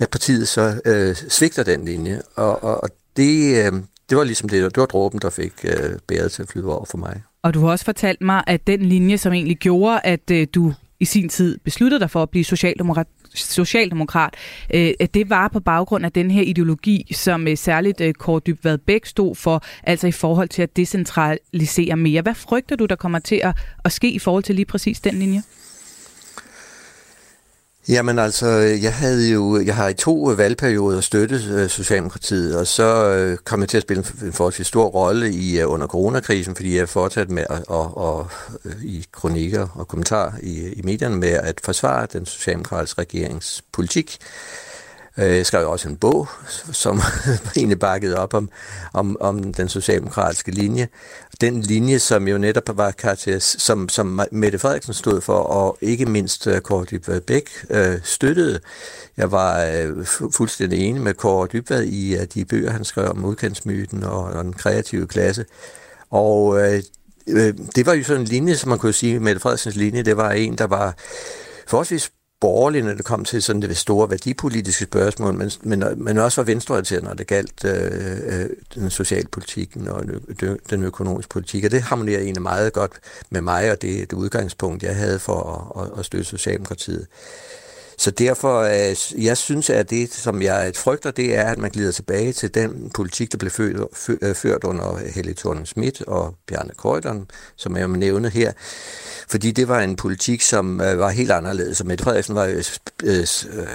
at partiet så øh, svigter den linje. Og, og, og det, øh, det var ligesom det, det var dråben, der fik øh, bæret til at flyde over for mig. Og du har også fortalt mig, at den linje, som egentlig gjorde, at øh, du i sin tid besluttede dig for at blive socialdemokrat, socialdemokrat, øh, det var på baggrund af den her ideologi, som øh, særligt øh, Kåre Dybvad Bæk stod for, altså i forhold til at decentralisere mere. Hvad frygter du, der kommer til at, at ske i forhold til lige præcis den linje? Jamen altså, jeg havde jo, jeg har i to øh, valgperioder støttet øh, Socialdemokratiet, og så øh, kom jeg til at spille en, en forholdsvis stor rolle i øh, under coronakrisen, fordi jeg fortsat med at, og, og, øh, i kronikker og kommentarer i, i medierne med at forsvare den socialdemokratiske regerings politik. Øh, jeg skrev også en bog, som egentlig bakkede op om, om, om den socialdemokratiske linje. Den linje, som jo netop var karakter, som, som Mette Frederiksen stod for, og ikke mindst øh, Kåre Dybvad Bæk øh, støttede. Jeg var øh, fuldstændig enig med Kåre Dybvad i at de bøger, han skrev om udkantsmyten og, og den kreative klasse. Og øh, øh, det var jo sådan en linje, som man kunne sige, Mette Frederiksens linje, det var en, der var forholdsvis borgerlig, når det kom til sådan det store værdipolitiske spørgsmål, men, men, men også var venstreorienteret, når det galt øh, øh, den socialpolitikken og den økonomiske politik. Og det harmonerer egentlig meget godt med mig, og det, det udgangspunkt, jeg havde for at, at, at støtte Socialdemokratiet. Så derfor, øh, jeg synes, at det, som jeg frygter, det er, at man glider tilbage til den politik, der blev ført, øh, ført under Helle thorning Schmidt og Bjarne Køjderen, som jeg nævnte her. Fordi det var en politik, som øh, var helt anderledes. Og Mette Frederiksen var jo... øh, øh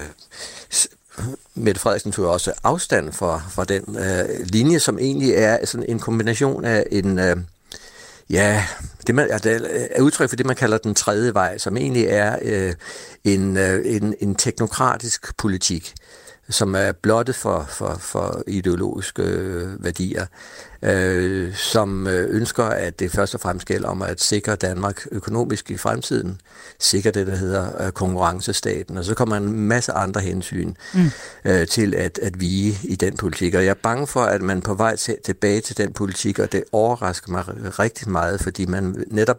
Mette Frederiksen tog også afstand fra, fra den øh, linje, som egentlig er sådan en kombination af en, øh, Ja, det man, altså, er udtryk for det, man kalder den tredje vej, som egentlig er øh, en, øh, en, en teknokratisk politik som er blottet for, for, for ideologiske øh, værdier, øh, som øh, ønsker, at det først og fremmest gælder om at sikre Danmark økonomisk i fremtiden, sikre det, der hedder øh, konkurrencestaten, og så kommer en masse andre hensyn mm. øh, til at, at vige i den politik. Og jeg er bange for, at man på vej til, tilbage til den politik, og det overrasker mig rigtig meget, fordi man netop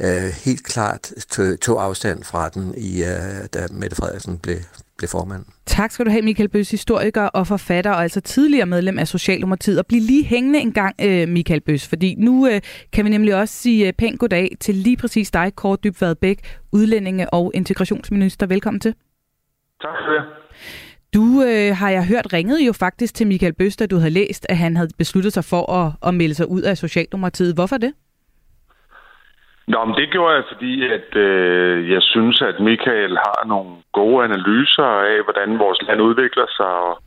øh, helt klart tog, tog afstand fra den, i, øh, da Mette Frederiksen blev, blev formand. Tak skal du have, Michael Bøs, historiker og forfatter, og altså tidligere medlem af Socialdemokratiet. Og bliv lige hængende en gang, øh, Michael Bøs, fordi nu øh, kan vi nemlig også sige øh, pænt goddag til lige præcis dig, Kåre Dybvad Bæk, udlændinge- og integrationsminister. Velkommen til. Tak for det. Du øh, har jeg hørt ringede jo faktisk til Michael Bøs, da du havde læst, at han havde besluttet sig for at, at melde sig ud af Socialdemokratiet. Hvorfor det? Nå, men det gjorde jeg, fordi at øh, jeg synes, at Michael har nogle gode analyser af, hvordan vores land udvikler sig, og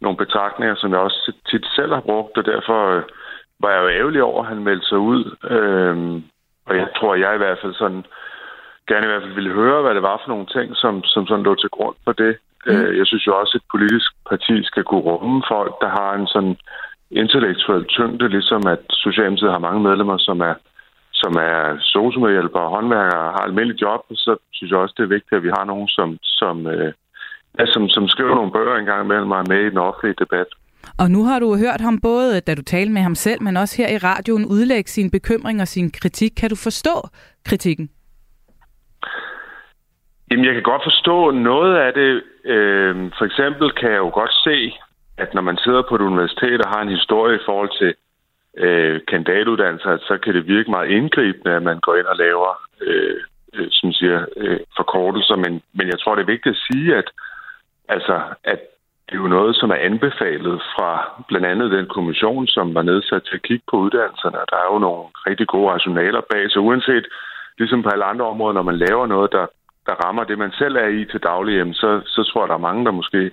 nogle betragtninger, som jeg også tit selv har brugt, og derfor øh, var jeg jo ærgerlig over, at han meldte sig ud. Øh, og jeg tror, at jeg i hvert fald sådan gerne i hvert fald ville høre, hvad det var for nogle ting, som, som sådan lå til grund for det. Mm. Øh, jeg synes jo også, at et politisk parti skal kunne rumme folk, der har en sådan intellektuel tyngde, ligesom at Socialdemokratiet har mange medlemmer, som er som er sosumedhjælpere og håndværkere og har almindeligt job, så synes jeg også, det er vigtigt, at vi har nogen, som, som, øh, ja, som, som skriver nogle bøger engang imellem og med i den offentlige debat. Og nu har du hørt ham både, da du talte med ham selv, men også her i radioen udlægge sin bekymring og sin kritik. Kan du forstå kritikken? Jamen, jeg kan godt forstå noget af det. Øh, for eksempel kan jeg jo godt se, at når man sidder på et universitet og har en historie i forhold til øh, kandidatuddannelser, så kan det virke meget indgribende, at man går ind og laver øh, øh, som siger, øh, forkortelser. Men, men jeg tror, det er vigtigt at sige, at, altså, at det er jo noget, som er anbefalet fra blandt andet den kommission, som var nedsat til at kigge på uddannelserne. Der er jo nogle rigtig gode rationaler bag, så uanset, ligesom på alle andre områder, når man laver noget, der, der rammer det, man selv er i til daglig, så, så tror jeg, der er mange, der måske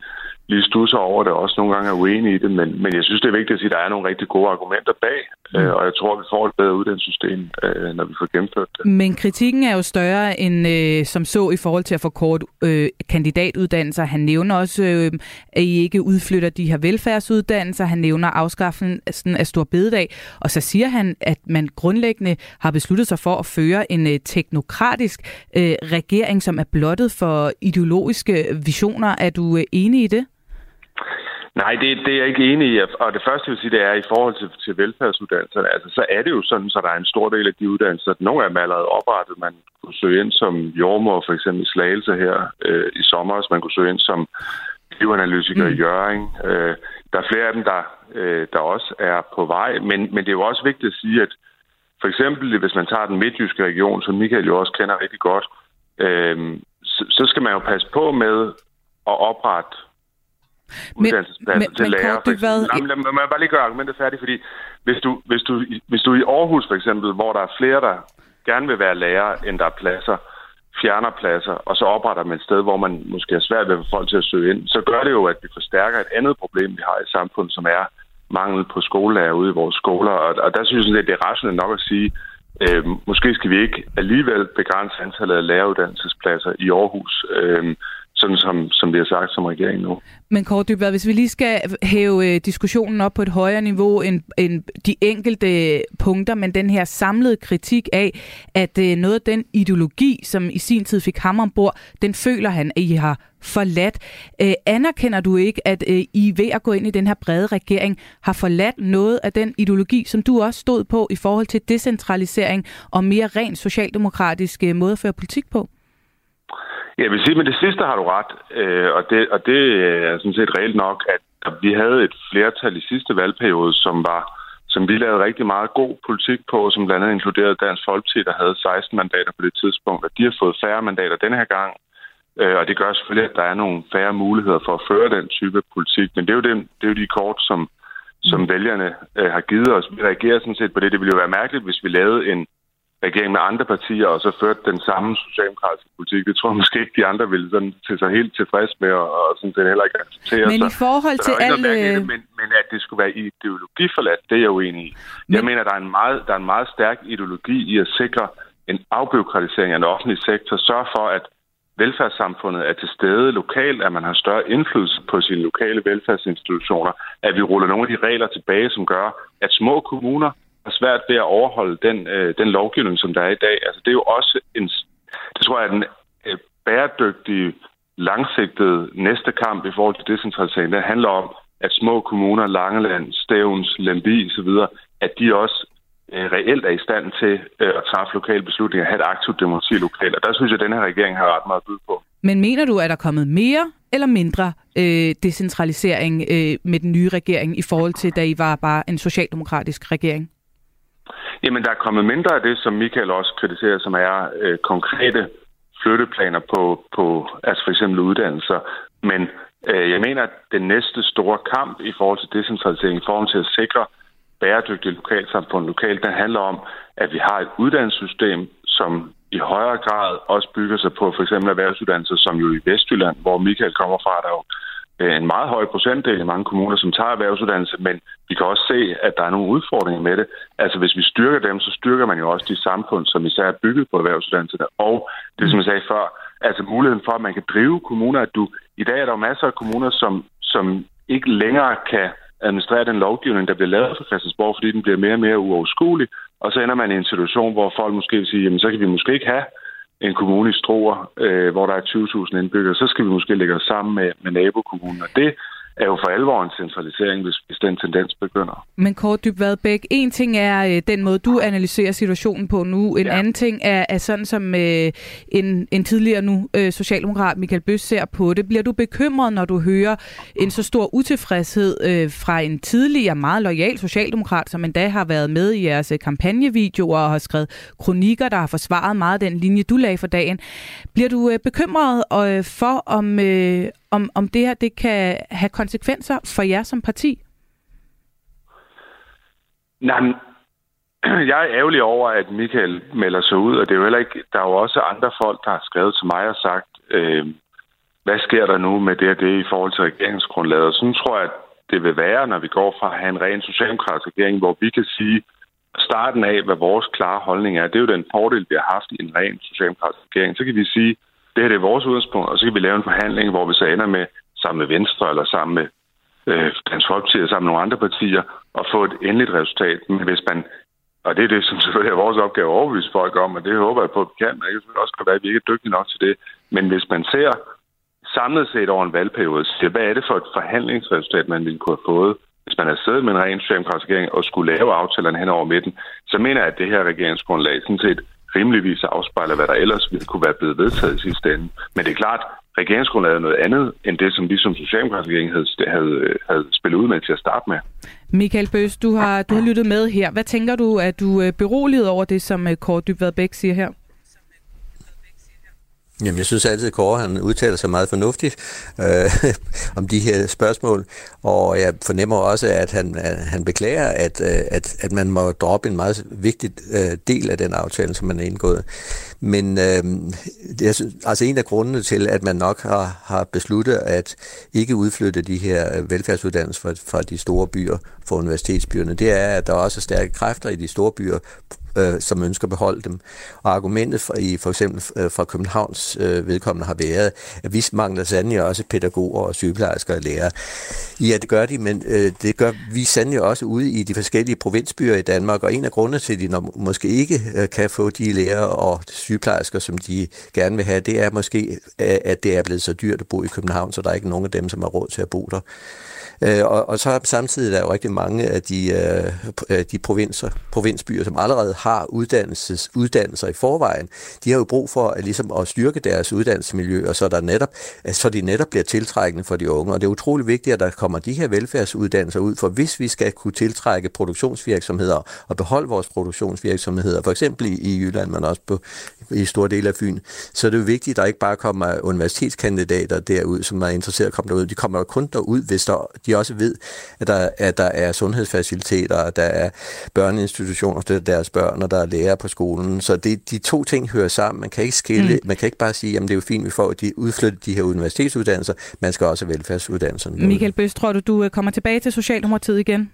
lige stusser over det, og også nogle gange er uenige i det, men, men jeg synes, det er vigtigt at sige, at der er nogle rigtig gode argumenter bag, mm. øh, og jeg tror, at vi får et bedre uddannelsessystem, øh, når vi får gennemført det. Men kritikken er jo større end øh, som så i forhold til at få kort øh, kandidatuddannelser. Han nævner også, øh, at I ikke udflytter de her velfærdsuddannelser. Han nævner afskaffelsen af Stor Bededag, og så siger han, at man grundlæggende har besluttet sig for at føre en øh, teknokratisk øh, regering, som er blottet for ideologiske visioner. Er du øh, enig i det? Nej, det, det er jeg ikke enig i. Og det første, jeg vil sige, det er, i forhold til, til velfærdsuddannelserne, altså, så er det jo sådan, så der er en stor del af de uddannelser, at nogle af dem er allerede oprettet. Man kunne søge ind som jordmor, for eksempel i Slagelse her øh, i sommer, så man kunne søge ind som bioanalytiker mm. i Jøring. Øh, der er flere af dem, der, øh, der også er på vej, men, men det er jo også vigtigt at sige, at for eksempel, hvis man tager den midtjyske region, som Michael jo også kender rigtig godt, øh, så, så skal man jo passe på med at oprette uddannelsespladser til lærer. For hvad... Jamen, lad, mig bare lige gøre argumentet færdigt, fordi hvis du, hvis, du, hvis du i Aarhus for eksempel, hvor der er flere, der gerne vil være lærer, end der er pladser, fjerner pladser, og så opretter man et sted, hvor man måske er svært ved at få folk til at søge ind, så gør det jo, at vi forstærker et andet problem, vi har i samfundet, som er mangel på skolelærer ude i vores skoler. Og, og der synes jeg, at det er rationelt nok at sige, øh, måske skal vi ikke alligevel begrænse antallet af læreruddannelsespladser i Aarhus. Øh, sådan som, som vi har sagt som regering nu. Men Kåre Dybvad, hvis vi lige skal hæve øh, diskussionen op på et højere niveau end, end de enkelte øh, punkter, men den her samlede kritik af, at øh, noget af den ideologi, som i sin tid fik ham ombord, den føler han, at I har forladt. Øh, anerkender du ikke, at I ved at gå ind i den her brede regering har forladt noget af den ideologi, som du også stod på i forhold til decentralisering og mere rent socialdemokratisk måde at føre politik på? Jeg vil sige, men det sidste har du ret, øh, og, det, og det er sådan set reelt nok, at vi havde et flertal i sidste valgperiode, som var som vi lavede rigtig meget god politik på, som blandt andet inkluderede Dansk Folkeparti, der havde 16 mandater på det tidspunkt, og de har fået færre mandater denne her gang. Øh, og det gør selvfølgelig, at der er nogle færre muligheder for at føre den type politik. Men det er jo, det, det er jo de kort, som, som vælgerne øh, har givet os. Vi reagerer sådan set på det. Det ville jo være mærkeligt, hvis vi lavede en, regering med andre partier, og så ført den samme socialdemokratiske politik. Det tror jeg måske ikke, de andre ville sådan til sig helt tilfreds med, og, og sådan set heller ikke acceptere. Men i forhold til alle... Det, men, men at det skulle være ideologiforladt, det er jeg uenig i. Men... Jeg mener, der er, en meget, der er en meget stærk ideologi i at sikre en afbyråkratisering af den offentlige sektor, sørge for, at velfærdssamfundet er til stede lokalt, at man har større indflydelse på sine lokale velfærdsinstitutioner, at vi ruller nogle af de regler tilbage, som gør, at små kommuner har svært ved at overholde den, øh, den lovgivning, som der er i dag. Altså, det er jo også en, det tror jeg er den øh, bæredygtige, langsigtet næste kamp i forhold til decentralisering. Det handler om, at små kommuner, Langeland, Stævns, Lembi osv., at de også øh, reelt er i stand til øh, at træffe lokale beslutninger og have et aktivt demokrati lokalt. Og der synes jeg, at den her regering har ret meget at byde på. Men mener du, at der er kommet mere eller mindre øh, decentralisering øh, med den nye regering i forhold til, da I var bare en socialdemokratisk regering? Jamen, der er kommet mindre af det, som Michael også kritiserer, som er øh, konkrete flytteplaner på, på altså for eksempel uddannelser. Men øh, jeg mener, at den næste store kamp i forhold til decentralisering, i forhold til at sikre bæredygtige lokalsamfund lokalt, den handler om, at vi har et uddannelsessystem, som i højere grad også bygger sig på for eksempel erhvervsuddannelser, som jo i Vestjylland, hvor Michael kommer fra, der jo Øh, en meget høj procentdel i mange kommuner, som tager erhvervsuddannelse, men vi kan også se, at der er nogle udfordringer med det. Altså hvis vi styrker dem, så styrker man jo også de samfund, som især er bygget på erhvervsuddannelserne. Og det, som jeg sagde før, altså muligheden for, at man kan drive kommuner, at du, i dag er der jo masser af kommuner, som, som ikke længere kan administrere den lovgivning, der bliver lavet for Christiansborg, fordi den bliver mere og mere uoverskuelig, og så ender man i en situation, hvor folk måske vil sige, jamen så kan vi måske ikke have en kommune i Struer, øh, hvor der er 20.000 indbyggere, så skal vi måske lægge os sammen med, med nabokommunen. Og det er jo for alvor en centralisering, hvis, hvis den tendens begynder. Men Kåre Dybvad Bæk, en ting er øh, den måde, du analyserer situationen på nu. En ja. anden ting er, er sådan, som øh, en, en tidligere nu øh, socialdemokrat, Michael Bøs, ser på det. Bliver du bekymret, når du hører en så stor utilfredshed øh, fra en tidligere meget lojal socialdemokrat, som endda har været med i jeres øh, kampagnevideoer og har skrevet kronikker, der har forsvaret meget den linje, du lagde for dagen. Bliver du øh, bekymret øh, for, om, øh, om, om det her det kan have konsekvenser for jer som parti? Nej, jeg er ærgerlig over, at Michael melder sig ud, og det er jo heller ikke, der er jo også andre folk, der har skrevet til mig og sagt, øh, hvad sker der nu med det og det i forhold til regeringsgrundlaget? Og sådan tror jeg, at det vil være, når vi går fra at have en ren socialdemokratisk regering, hvor vi kan sige, starten af, hvad vores klare holdning er, det er jo den fordel, vi har haft i en ren socialdemokratisk regering. Så kan vi sige, det her det er vores udgangspunkt, og så kan vi lave en forhandling, hvor vi så ender med, sammen med Venstre eller sammen med øh, Dansk Folkeparti og sammen med nogle andre partier, og få et endeligt resultat. Men hvis man, og det er det, som selvfølgelig er vores opgave at overbevise folk om, og det håber jeg på, at vi kan, og det kan også godt være, at vi ikke er dygtige nok til det. Men hvis man ser samlet set over en valgperiode, så hvad er det for et forhandlingsresultat, man ville kunne have fået, hvis man havde siddet med en ren socialdemokratisk regering og skulle lave aftalerne hen over midten, så mener jeg, at det her regeringsgrundlag sådan set rimeligvis afspejler, hvad der ellers ville kunne være blevet vedtaget i sidste ende. Men det er klart, regeringsgrundlaget er noget andet, end det, som vi som socialdemokratisk regering havde, havde, øh, havde spillet ud med til at starte med. Michael Bøs, du har, du har lyttet med her. Hvad tænker du, at du øh, beroliget over det, som øh, Kåre Dybvad Bæk siger her? Jamen, jeg synes altid, at Kåre han udtaler sig meget fornuftigt øh, om de her spørgsmål, og jeg fornemmer også, at han, at han beklager, at, øh, at, at man må droppe en meget vigtig øh, del af den aftale, som man har indgået. Men øh, det er altså en af grundene til, at man nok har, har besluttet at ikke udflytte de her øh, velfærdsuddannelser fra, fra de store byer, fra universitetsbyerne, det er, at der også er stærke kræfter i de store byer, øh, som ønsker at beholde dem. Og argumentet for, i for eksempel øh, fra Københavns øh, vedkommende har været, at vi mangler sandelig også pædagoger og sygeplejersker og lærere. Ja, det gør de, men øh, det gør vi sandelig også ude i de forskellige provinsbyer i Danmark, og en af grundene til, at de når, måske ikke øh, kan få de lærere og sygeplejersker, som de gerne vil have, det er måske, øh, at det er blevet så dyrt at bo i København, så der er ikke nogen af dem, som har råd til at bo der. Øh, og, og så samtidig er der jo rigtig mange af de, øh, de provinser, provinsbyer, som allerede har uddannelses, uddannelser i forvejen. De har jo brug for at, ligesom at styrke deres uddannelsesmiljø, og så, der netop, så de netop bliver tiltrækkende for de unge. Og det er utrolig vigtigt, at der kommer de her velfærdsuddannelser ud, for hvis vi skal kunne tiltrække produktionsvirksomheder og beholde vores produktionsvirksomheder, for eksempel i, Jylland, men også på, i store dele af Fyn, så er det jo vigtigt, at der ikke bare kommer universitetskandidater derud, som er interesseret at komme derud. De kommer kun derud, hvis der de også ved, at der, at der er sundhedsfaciliteter, at der er børneinstitutioner til deres børn, og der er lærer på skolen. Så det, de to ting hører sammen. Man kan ikke skille, mm. man kan ikke bare sige, at det er jo fint, vi får de udflyttet de her universitetsuddannelser. Man skal også velfærdsuddannelserne. Michael Bøs, tror du, du øh, kommer tilbage til Socialdemokratiet igen?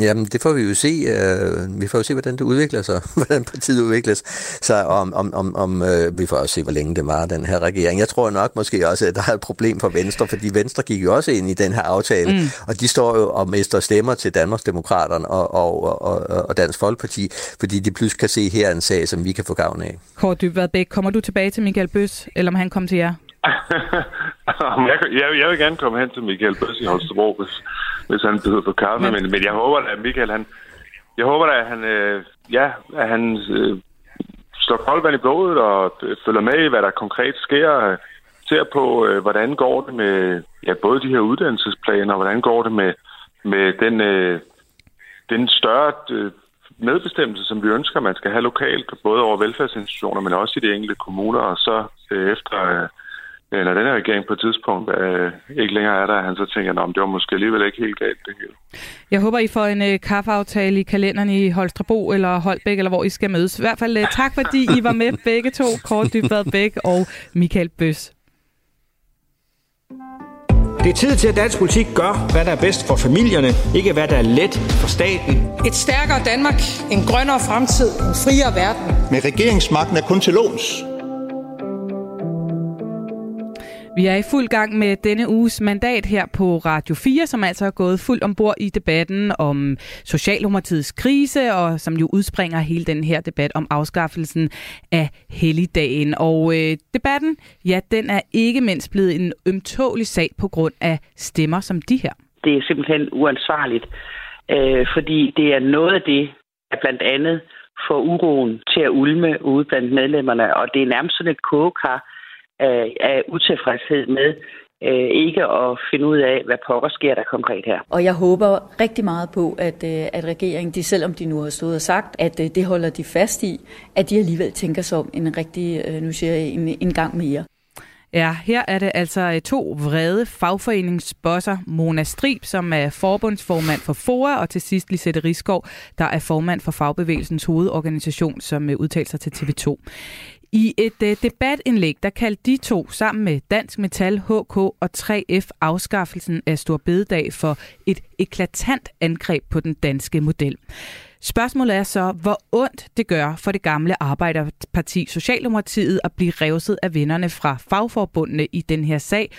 Jamen, det får vi jo se. Uh, vi får jo se, hvordan det udvikler sig, hvordan partiet udvikles. Så om, om, om, om uh, vi får også se, hvor længe det var, den her regering. Jeg tror nok måske også, at der er et problem for Venstre, fordi Venstre gik jo også ind i den her aftale, mm. og de står jo og mister stemmer til Danmarksdemokraterne og, og, og, og Dansk Folkeparti, fordi de pludselig kan se her en sag, som vi kan få gavn af. Kåre Dybvad Bæk, kommer du tilbage til Michael Bøs, eller om han kommer til jer? jeg, jeg, jeg vil gerne komme hen til Michael Bøs i Holstebro, hvis, hvis han byder på kaffe. Men, men, men jeg håber at Michael, han, jeg håber at han, øh, ja, at han øh, slår koldvand i blodet og øh, følger med i, hvad der konkret sker. Ser på, øh, hvordan går det med ja, både de her uddannelsesplaner, og hvordan går det med, med den, øh, den større øh, medbestemmelse, som vi ønsker, man skal have lokalt, både over velfærdsinstitutioner, men også i de enkelte kommuner, og så øh, efter... Øh, når den her regering på et tidspunkt øh, ikke længere er der, han så tænker, at det var måske alligevel ikke helt galt det hele. Jeg håber, I får en øh, kaffeaftale i kalenderen i Holstrebro eller Holbæk, eller hvor I skal mødes. I hvert fald øh, tak, fordi I var med begge to, Kåre Dybvad Bæk og Michael Bøs. Det er tid til, at dansk politik gør, hvad der er bedst for familierne, ikke hvad der er let for staten. Et stærkere Danmark, en grønnere fremtid, en friere verden. Med regeringsmagten er kun til låns. Vi er i fuld gang med denne uges mandat her på Radio 4, som altså er gået fuldt ombord i debatten om Socialdemokratiets krise, og som jo udspringer hele den her debat om afskaffelsen af helligdagen. Og øh, debatten, ja, den er ikke mindst blevet en ømtålig sag på grund af stemmer som de her. Det er simpelthen uansvarligt, øh, fordi det er noget af det, der blandt andet får uroen til at ulme ude blandt medlemmerne, og det er nærmest sådan et kogekar, af, af utilfredshed med øh, ikke at finde ud af, hvad pokker sker der konkret her. Og jeg håber rigtig meget på, at, øh, at regeringen, de, selvom de nu har stået og sagt, at øh, det holder de fast i, at de alligevel tænker sig om en rigtig, nu siger jeg, en, en gang mere. Ja, her er det altså to vrede fagforeningsbosser. Mona Strib, som er forbundsformand for FOA, og til sidst Lisette Riskov, der er formand for Fagbevægelsens hovedorganisation, som udtaler sig til TV2. I et øh, debatindlæg, der kaldte de to sammen med Dansk Metal, HK og 3F afskaffelsen af Stor Bededag for et eklatant angreb på den danske model. Spørgsmålet er så, hvor ondt det gør for det gamle Arbejderparti Socialdemokratiet at blive revset af vennerne fra fagforbundene i den her sag,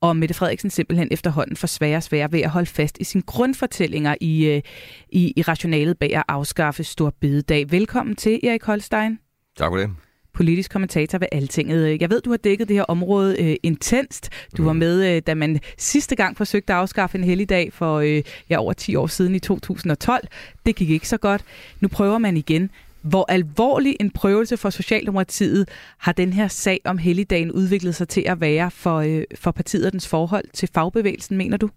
og Mette Frederiksen simpelthen efterhånden får svære og svære ved at holde fast i sine grundfortællinger i, øh, i, i rationalet bag at afskaffe Stor Bededag. Velkommen til, Erik Holstein. Tak for det politisk kommentator ved Altinget. Jeg ved, du har dækket det her område øh, intenst. Du mm. var med, øh, da man sidste gang forsøgte at afskaffe en helligdag for øh, ja, over 10 år siden i 2012. Det gik ikke så godt. Nu prøver man igen. Hvor alvorlig en prøvelse for Socialdemokratiet har den her sag om helligdagen udviklet sig til at være for, øh, for partiet og dens forhold til fagbevægelsen, mener du?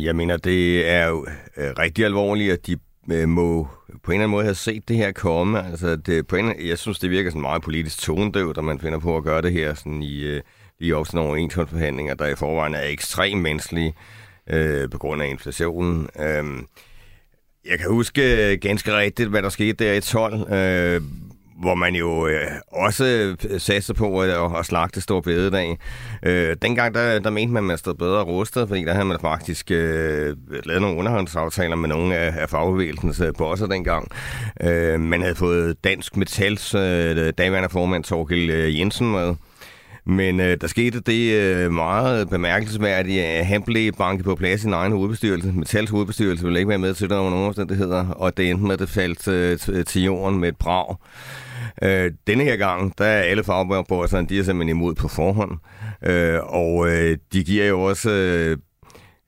Jeg mener, det er jo øh, rigtig alvorligt, at de øh, må på en eller anden måde have set det her komme. Altså, det, på en, jeg synes, det virker sådan meget politisk tonedøvt, at man finder på at gøre det her sådan i, øh, lige op til nogle overenskomstforhandlinger, der i forvejen er ekstremt menneskelige øh, på grund af inflationen. Øh, jeg kan huske øh, ganske rigtigt, hvad der skete der i 12, øh, hvor man jo øh, også øh, satte på øh, at, at slagte stor bededag. Øh, dengang, der, der mente man, at man stod bedre rustet, fordi der havde man faktisk øh, lavet nogle underhåndsaftaler med nogle af, af fagbevægelsens øh, bosser dengang. Øh, man havde fået Dansk Metals øh, daværende formand Torgild øh, Jensen med. Men øh, der skete det øh, meget bemærkelsesværdige, at han blev banket på plads i sin egen hovedbestyrelse. Metals hovedbestyrelse ville ikke være med til det under nogen omstændigheder, og det endte med, at det faldt øh, til jorden med et brag. Øh, denne her gang, der er alle fagbevægelser, de er simpelthen imod på forhånd. Øh, og øh, de giver jo også øh,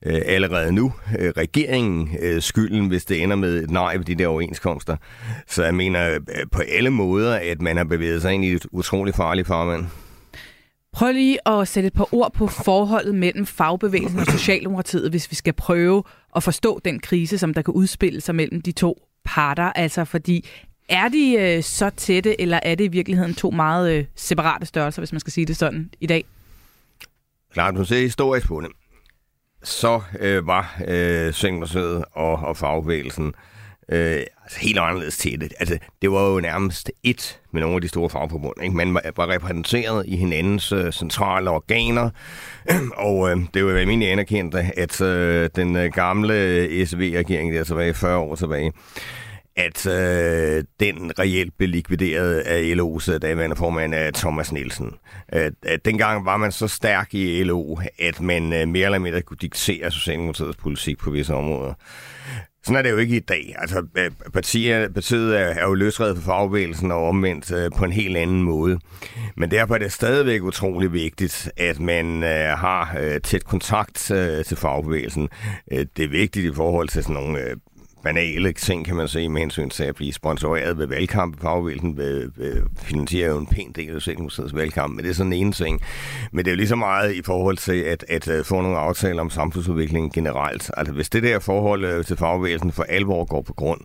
øh, allerede nu øh, regeringen øh, skylden, hvis det ender med et nej ved de der overenskomster. Så jeg mener øh, på alle måder, at man har bevæget sig ind i et utroligt farligt farvand. Prøv lige at sætte et par ord på forholdet mellem fagbevægelsen og Socialdemokratiet, hvis vi skal prøve at forstå den krise, som der kan udspille sig mellem de to parter. Altså fordi, er de øh, så tætte, eller er det i virkeligheden to meget øh, separate størrelser, hvis man skal sige det sådan i dag? Klart, du ser historisk på det. Så øh, var øh, Socialdemokratiet og, og fagbevægelsen øh, altså helt anderledes tætte. Altså, det var jo nærmest et med nogle af de store fagforbund. Ikke? Man var repræsenteret i hinandens øh, centrale organer, og øh, det var jo almindeligt anerkendt, at øh, den øh, gamle SV-regering, der tilbage 40 år tilbage, at øh, den reelt blev likvideret af LO's øh, daværende formand af Thomas Nielsen. At, at dengang var man så stærk i LO, at man øh, mere eller mindre kunne diktere Socialdemokratiets politik på visse områder. Sådan er det jo ikke i dag. Altså, øh, partiet, partiet er, er jo løsredet for fagbevægelsen og omvendt øh, på en helt anden måde. Men derfor er det stadigvæk utrolig vigtigt, at man øh, har øh, tæt kontakt øh, til fagbevægelsen. Øh, det er vigtigt i forhold til sådan nogle øh, banale ting, kan man sige, med hensyn til at blive sponsoreret ved valgkamp. Fagbevægelsen ved, ved, finansierer jo en pæn del af Socialdemokratiets valgkamp, men det er sådan en ting. Men det er jo lige så meget i forhold til at, at, øh, få nogle aftaler om samfundsudviklingen generelt. Altså hvis det der forhold øh, til fagbevægelsen for alvor går på grund,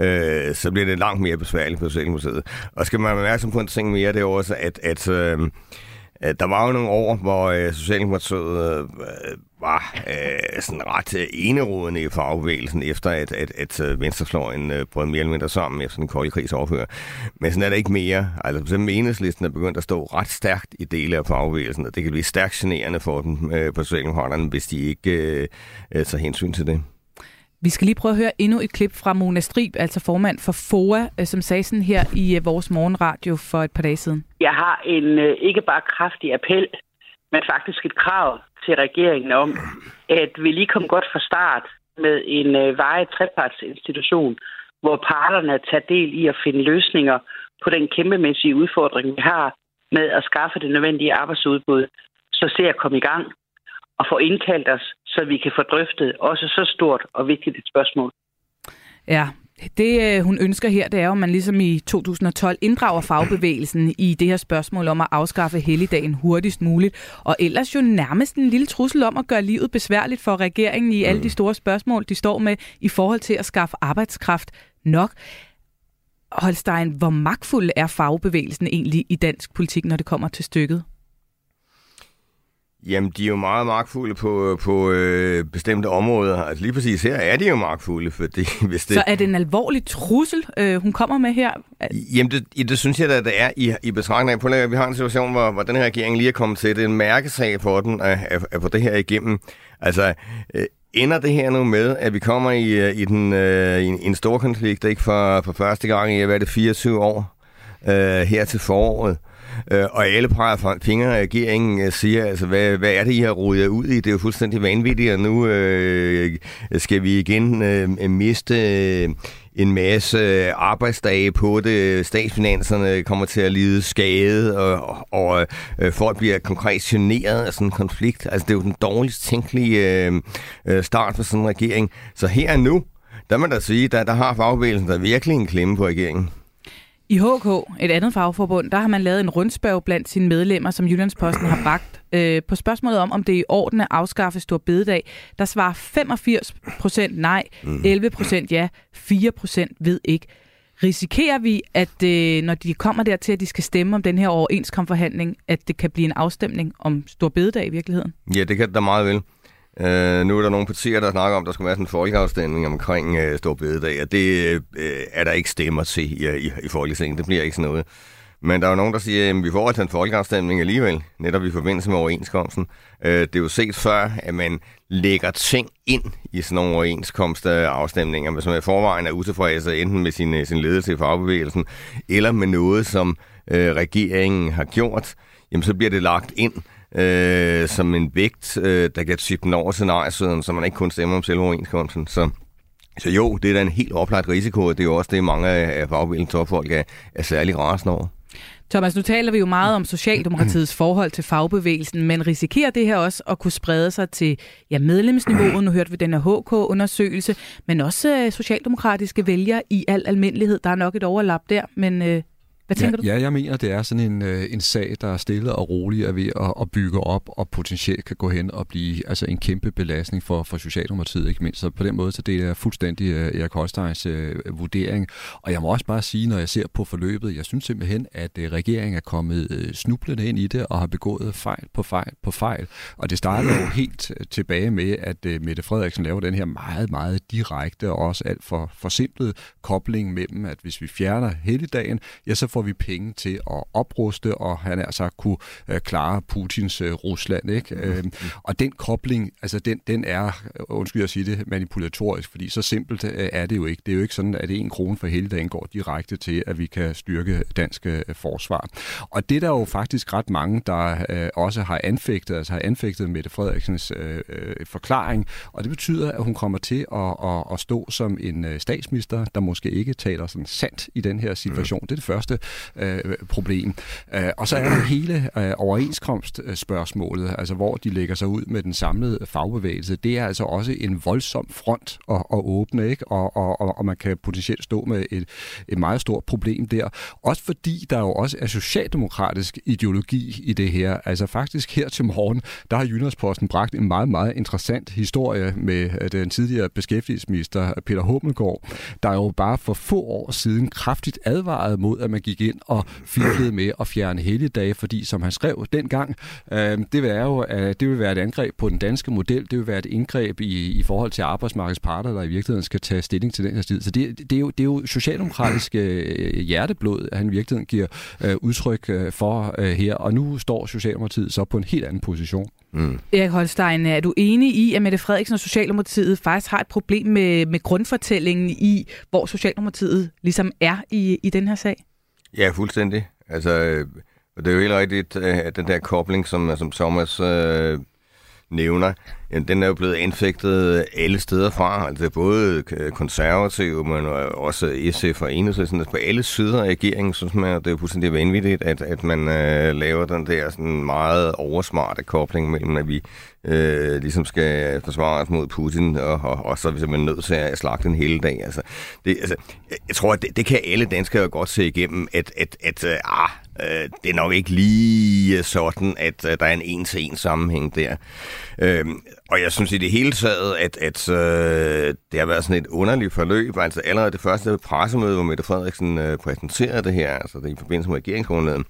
øh, så bliver det langt mere besværligt på Socialdemokratiet. Og skal man være opmærksom på en ting mere, det er også, at, at øh, Øh, der var jo nogle år, hvor øh, Socialdemokratiet øh, var sådan ret enerådende i fagbevægelsen, efter at, at, at venstrefløjen brød mere eller mindre sammen efter den kolde krigs overfører. Men sådan er det ikke mere. Altså, så enhedslisten er begyndt at stå ret stærkt i dele af fagbevægelsen, og det kan blive stærkt generende for dem på Socialdemokraterne, hvis de ikke tager hensyn til det. Vi skal lige prøve at høre endnu et klip fra Mona Strib, altså formand for FOA, øh, som sagde sådan her i øh, vores morgenradio for et par dage siden. Jeg har en øh, ikke bare kraftig appel, men faktisk et krav til regeringen om, at vi lige kom godt fra start med en øh, veje trepartsinstitution, hvor parterne tager del i at finde løsninger på den kæmpemæssige udfordring, vi har med at skaffe det nødvendige arbejdsudbud, så ser at komme i gang og få indkaldt os, så vi kan få drøftet også så stort og vigtigt et spørgsmål. Ja, det øh, hun ønsker her, det er jo, at man ligesom i 2012 inddrager fagbevægelsen i det her spørgsmål om at afskaffe helligdagen hurtigst muligt, og ellers jo nærmest en lille trussel om at gøre livet besværligt for regeringen i alle de mm. store spørgsmål, de står med i forhold til at skaffe arbejdskraft nok. Holstein, hvor magtfuld er fagbevægelsen egentlig i dansk politik, når det kommer til stykket? Jamen, de er jo meget magtfulde på, på øh, bestemte områder. Altså lige præcis her er de jo magtfulde, fordi hvis det... Så er det en alvorlig trussel, øh, hun kommer med her? Jamen, det, det synes jeg da, det er i, i betragtning af. at vi har en situation, hvor, hvor den her regering lige er kommet til. Det er en mærkesag for den at, at, at få det her igennem. Altså, øh, ender det her nu med, at vi kommer i, øh, i, den, øh, i en, en stor konflikt, ikke for, for første gang i, hvad er det, 24 år øh, her til foråret? Øh, Øh, og alle peger fingre af regeringen øh, siger, altså, hvad, hvad er det, I har rodet ud i? Det er jo fuldstændig vanvittigt, og nu øh, skal vi igen øh, miste øh, en masse øh, arbejdsdage på det. Statsfinanserne kommer til at lide skade, og, og øh, folk bliver konkret generet af sådan en konflikt. Altså, det er jo den dårligst tænkelige øh, øh start for sådan en regering. Så her og nu, der må der sige, der, der har fagbevægelsen der virkelig en klemme på regeringen. I HK, et andet fagforbund, der har man lavet en rundspørg blandt sine medlemmer, som Jyllandsposten har bragt. Øh, på spørgsmålet om, om det er i orden at afskaffe stor bededag, der svarer 85 procent nej, 11 mm. procent ja, 4 procent ved ikke. Risikerer vi, at øh, når de kommer dertil, at de skal stemme om den her overenskomstforhandling, at det kan blive en afstemning om stor bededag i virkeligheden? Ja, det kan der meget vel. Øh, nu er der nogle partier, der snakker om, at der skal være sådan en folkeafstemning omkring øh, Stor Bededag, og det øh, er der ikke stemmer til i, i, i Folketinget. Det bliver ikke sådan noget. Men der er jo nogen, der siger, at vi får altså en folkeafstemning alligevel, netop i forbindelse med overenskomsten. Øh, det er jo set før, at man lægger ting ind i sådan nogle overenskomstafstemninger, hvis man i forvejen er utilfredse enten med sin, sin ledelse i fagbevægelsen, eller med noget, som øh, regeringen har gjort, jamen så bliver det lagt ind øh, som en vægt, øh, der kan tippe den over scenariesiden, så man ikke kun stemmer om selve overenskomsten. Så, så jo, det er da en helt oplagt risiko, og det er jo også det, mange af fagbevægelsens topfolk er, er særlig rasende over. Thomas, nu taler vi jo meget om Socialdemokratiets forhold til fagbevægelsen, men risikerer det her også at kunne sprede sig til ja, medlemsniveauet? Nu hørte vi den her HK-undersøgelse, men også øh, socialdemokratiske vælgere i al almindelighed. Der er nok et overlap der, men øh, hvad tænker ja, du? Ja, jeg mener, det er sådan en, øh, en sag, der er stille og rolig er ved at, at bygge op, og potentielt kan gå hen og blive altså en kæmpe belastning for, for Socialdemokratiet, ikke mindst. Så på den måde, så det er fuldstændig uh, Erik Holsteins uh, vurdering. Og jeg må også bare sige, når jeg ser på forløbet, jeg synes simpelthen, at uh, regeringen er kommet uh, snublende ind i det, og har begået fejl på fejl på fejl. Og det starter jo helt tilbage med, at uh, Mette Frederiksen laver den her meget, meget direkte og også alt for forsimplede kobling mellem, at hvis vi fjerner helligdagen, ja, så får vi penge til at opruste, og han er så kunne øh, klare Putins øh, Rusland. Ikke? Mm. Øh, og den kobling, altså den, den er, undskyld at sige det, manipulatorisk, fordi så simpelt øh, er det jo ikke. Det er jo ikke sådan, at en krone for hele dagen går direkte til, at vi kan styrke dansk øh, forsvar. Og det er der jo faktisk ret mange, der øh, også har anfægtet, altså har anfægtet Mette Frederiksens øh, øh, forklaring, og det betyder, at hun kommer til at, at, at stå som en øh, statsminister, der måske ikke taler sådan sandt i den her situation. Mm. Det er det første øh, problem. Øh, og så er der hele øh, overenskomstspørgsmålet, altså hvor de lægger sig ud med den samlede fagbevægelse. Det er altså også en voldsom front at, at åbne, ikke? Og, og, og man kan potentielt stå med et, et meget stort problem der. Også fordi der jo også er socialdemokratisk ideologi i det her. Altså faktisk her til morgen, der har Jyllandsposten bragt en meget, meget interessant historie med øh, den tidligere beskæftigelsesminister Peter Hummelgaard, der jo bare for få år siden kraftigt advarede mod, at man gik ind og fiflede med at fjerne helligdage, fordi som han skrev dengang, øh, det vil jo, øh, det vil være et angreb på den danske model, det vil være et indgreb i, i forhold til arbejdsmarkedets parter, der i virkeligheden skal tage stilling til den her tid. Så det, det, er, jo, det er jo socialdemokratisk øh, hjerteblod, at han i virkeligheden giver øh, udtryk øh, for øh, her, og nu står Socialdemokratiet så på en helt anden position. Mm. Erik Holstein, er du enig i, at Mette Frederiksen og Socialdemokratiet faktisk har et problem med, med grundfortællingen i, hvor Socialdemokratiet ligesom er i, i den her sag? Ja, fuldstændig. Altså, øh, det er jo helt rigtigt, øh, at den der kobling, som, som Thomas øh, nævner, den er jo blevet anfægtet alle steder fra. Altså både øh, konservative, men også SF og Enhedslisten. Altså på alle sider af regeringen, synes man, det er fuldstændig vanvittigt, at, at man øh, laver den der sådan meget oversmarte kobling mellem, at vi øh, ligesom skal forsvare os mod Putin, og, og, og så er vi simpelthen nødt til at slagte den hele dag. Altså, det, altså, jeg tror, at det, det kan alle danskere godt se igennem, at, at, at øh, ah, øh, det er nok ikke lige sådan, at øh, der er en en-til-en sammenhæng der. Øh, og jeg synes i det hele taget, at, at øh, det har været sådan et underligt forløb. Altså allerede det første pressemøde, hvor Mette Frederiksen øh, præsenterede det her, altså det i forbindelse med regeringsgrundlaget,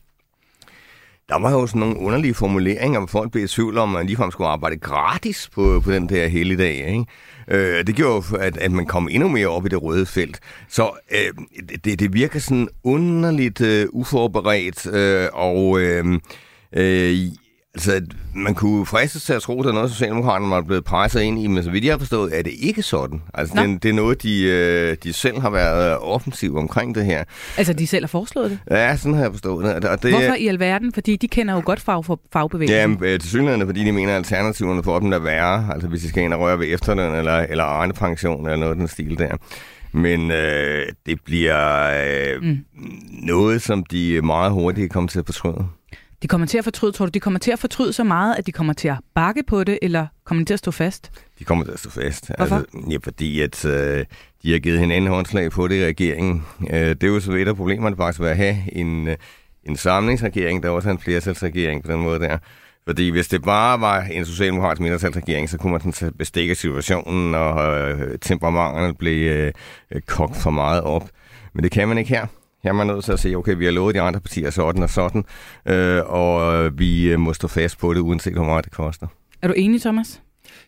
der var jo sådan nogle underlige formuleringer, hvor folk blev i tvivl om, at man ligefrem skulle arbejde gratis på, på den der hele dag. Ikke? Øh, det gjorde at, at man kom endnu mere op i det røde felt. Så øh, det, det virker sådan underligt øh, uforberedt, øh, og øh, øh, Altså, man kunne fristes til at tro, at det er noget, Socialdemokraterne var blevet presset ind i, men så vidt jeg har forstået, er det ikke sådan. Altså, det, det er noget, de, øh, de selv har været offensive omkring det her. Altså, de selv har foreslået det? Ja, sådan har jeg forstået det. Og det Hvorfor i alverden? Fordi de kender jo godt fag for fagbevægelsen. Ja, til synligheden, fordi de mener, at alternativerne for dem er værre. Altså, hvis de skal ind og røre ved efterløn eller, eller Arne pension eller noget af den stil der. Men øh, det bliver øh, mm. noget, som de meget hurtigt kommer til at fortryde. De kommer til at fortryde, tror du, de kommer til at fortryde så meget, at de kommer til at bakke på det, eller kommer de til at stå fast? De kommer til at stå fast. Hvorfor? Altså, ja, fordi at øh, de har givet hinanden håndslag på det i regeringen. Øh, det er jo så et af problemerne faktisk ved at have en, øh, en samlingsregering, der også er en flertalsregering på den måde der. Fordi hvis det bare var en socialdemokratisk mindretalsregering, så kunne man sådan bestikke situationen, og øh, temperamenterne blev øh, kogt for meget op. Men det kan man ikke her. Her er man nødt til at sige, okay, vi har lovet de andre partier sådan og sådan, øh, og øh, vi øh, må stå fast på det, uanset hvor meget det koster. Er du enig, Thomas?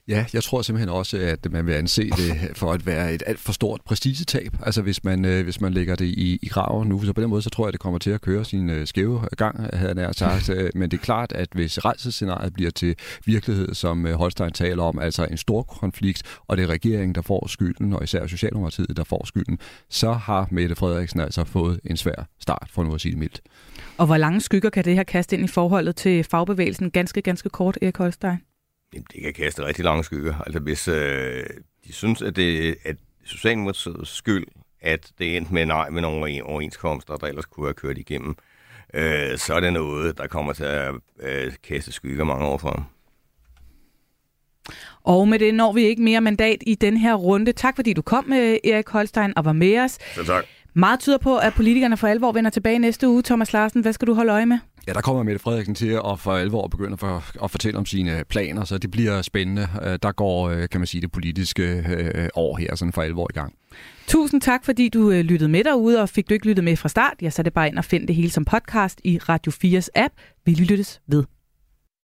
Ja, jeg tror simpelthen også, at man vil anse det for at være et alt for stort prestigetab. Altså hvis man, øh, hvis man lægger det i, i graven nu, så på den måde, så tror jeg, at det kommer til at køre sin øh, skæve gang, havde jeg nær sagt. Øh, men det er klart, at hvis rejsescenariet bliver til virkelighed, som øh, Holstein taler om, altså en stor konflikt, og det er regeringen, der får skylden, og især Socialdemokratiet, der får skylden, så har Mette Frederiksen altså fået en svær start, for nu at sige det mildt. Og hvor lange skygger kan det her kaste ind i forholdet til fagbevægelsen? Ganske, ganske kort, Erik Holstein. Jamen, det kan kaste rigtig lange skygger. Altså hvis øh, de synes, at det er Socialdemokratiets skyld, at det endte med nej med nogle overenskomster, der ellers kunne have kørt igennem, øh, så er det noget, der kommer til at øh, kaste skygger mange år frem. Og med det når vi ikke mere mandat i den her runde. Tak fordi du kom, med Erik Holstein, og var med os. Så tak. Meget tyder på, at politikerne for alvor vender tilbage næste uge. Thomas Larsen, hvad skal du holde øje med? Ja, der kommer Mette Frederiksen til at for alvor begynde for, at fortælle om sine planer, så det bliver spændende. Øh, der går, øh, kan man sige, det politiske øh, år her sådan for alvor i gang. Tusind tak, fordi du lyttede med derude, og fik du ikke lyttet med fra start, jeg satte bare ind og find det hele som podcast i Radio 4's app. Vi lyttes ved.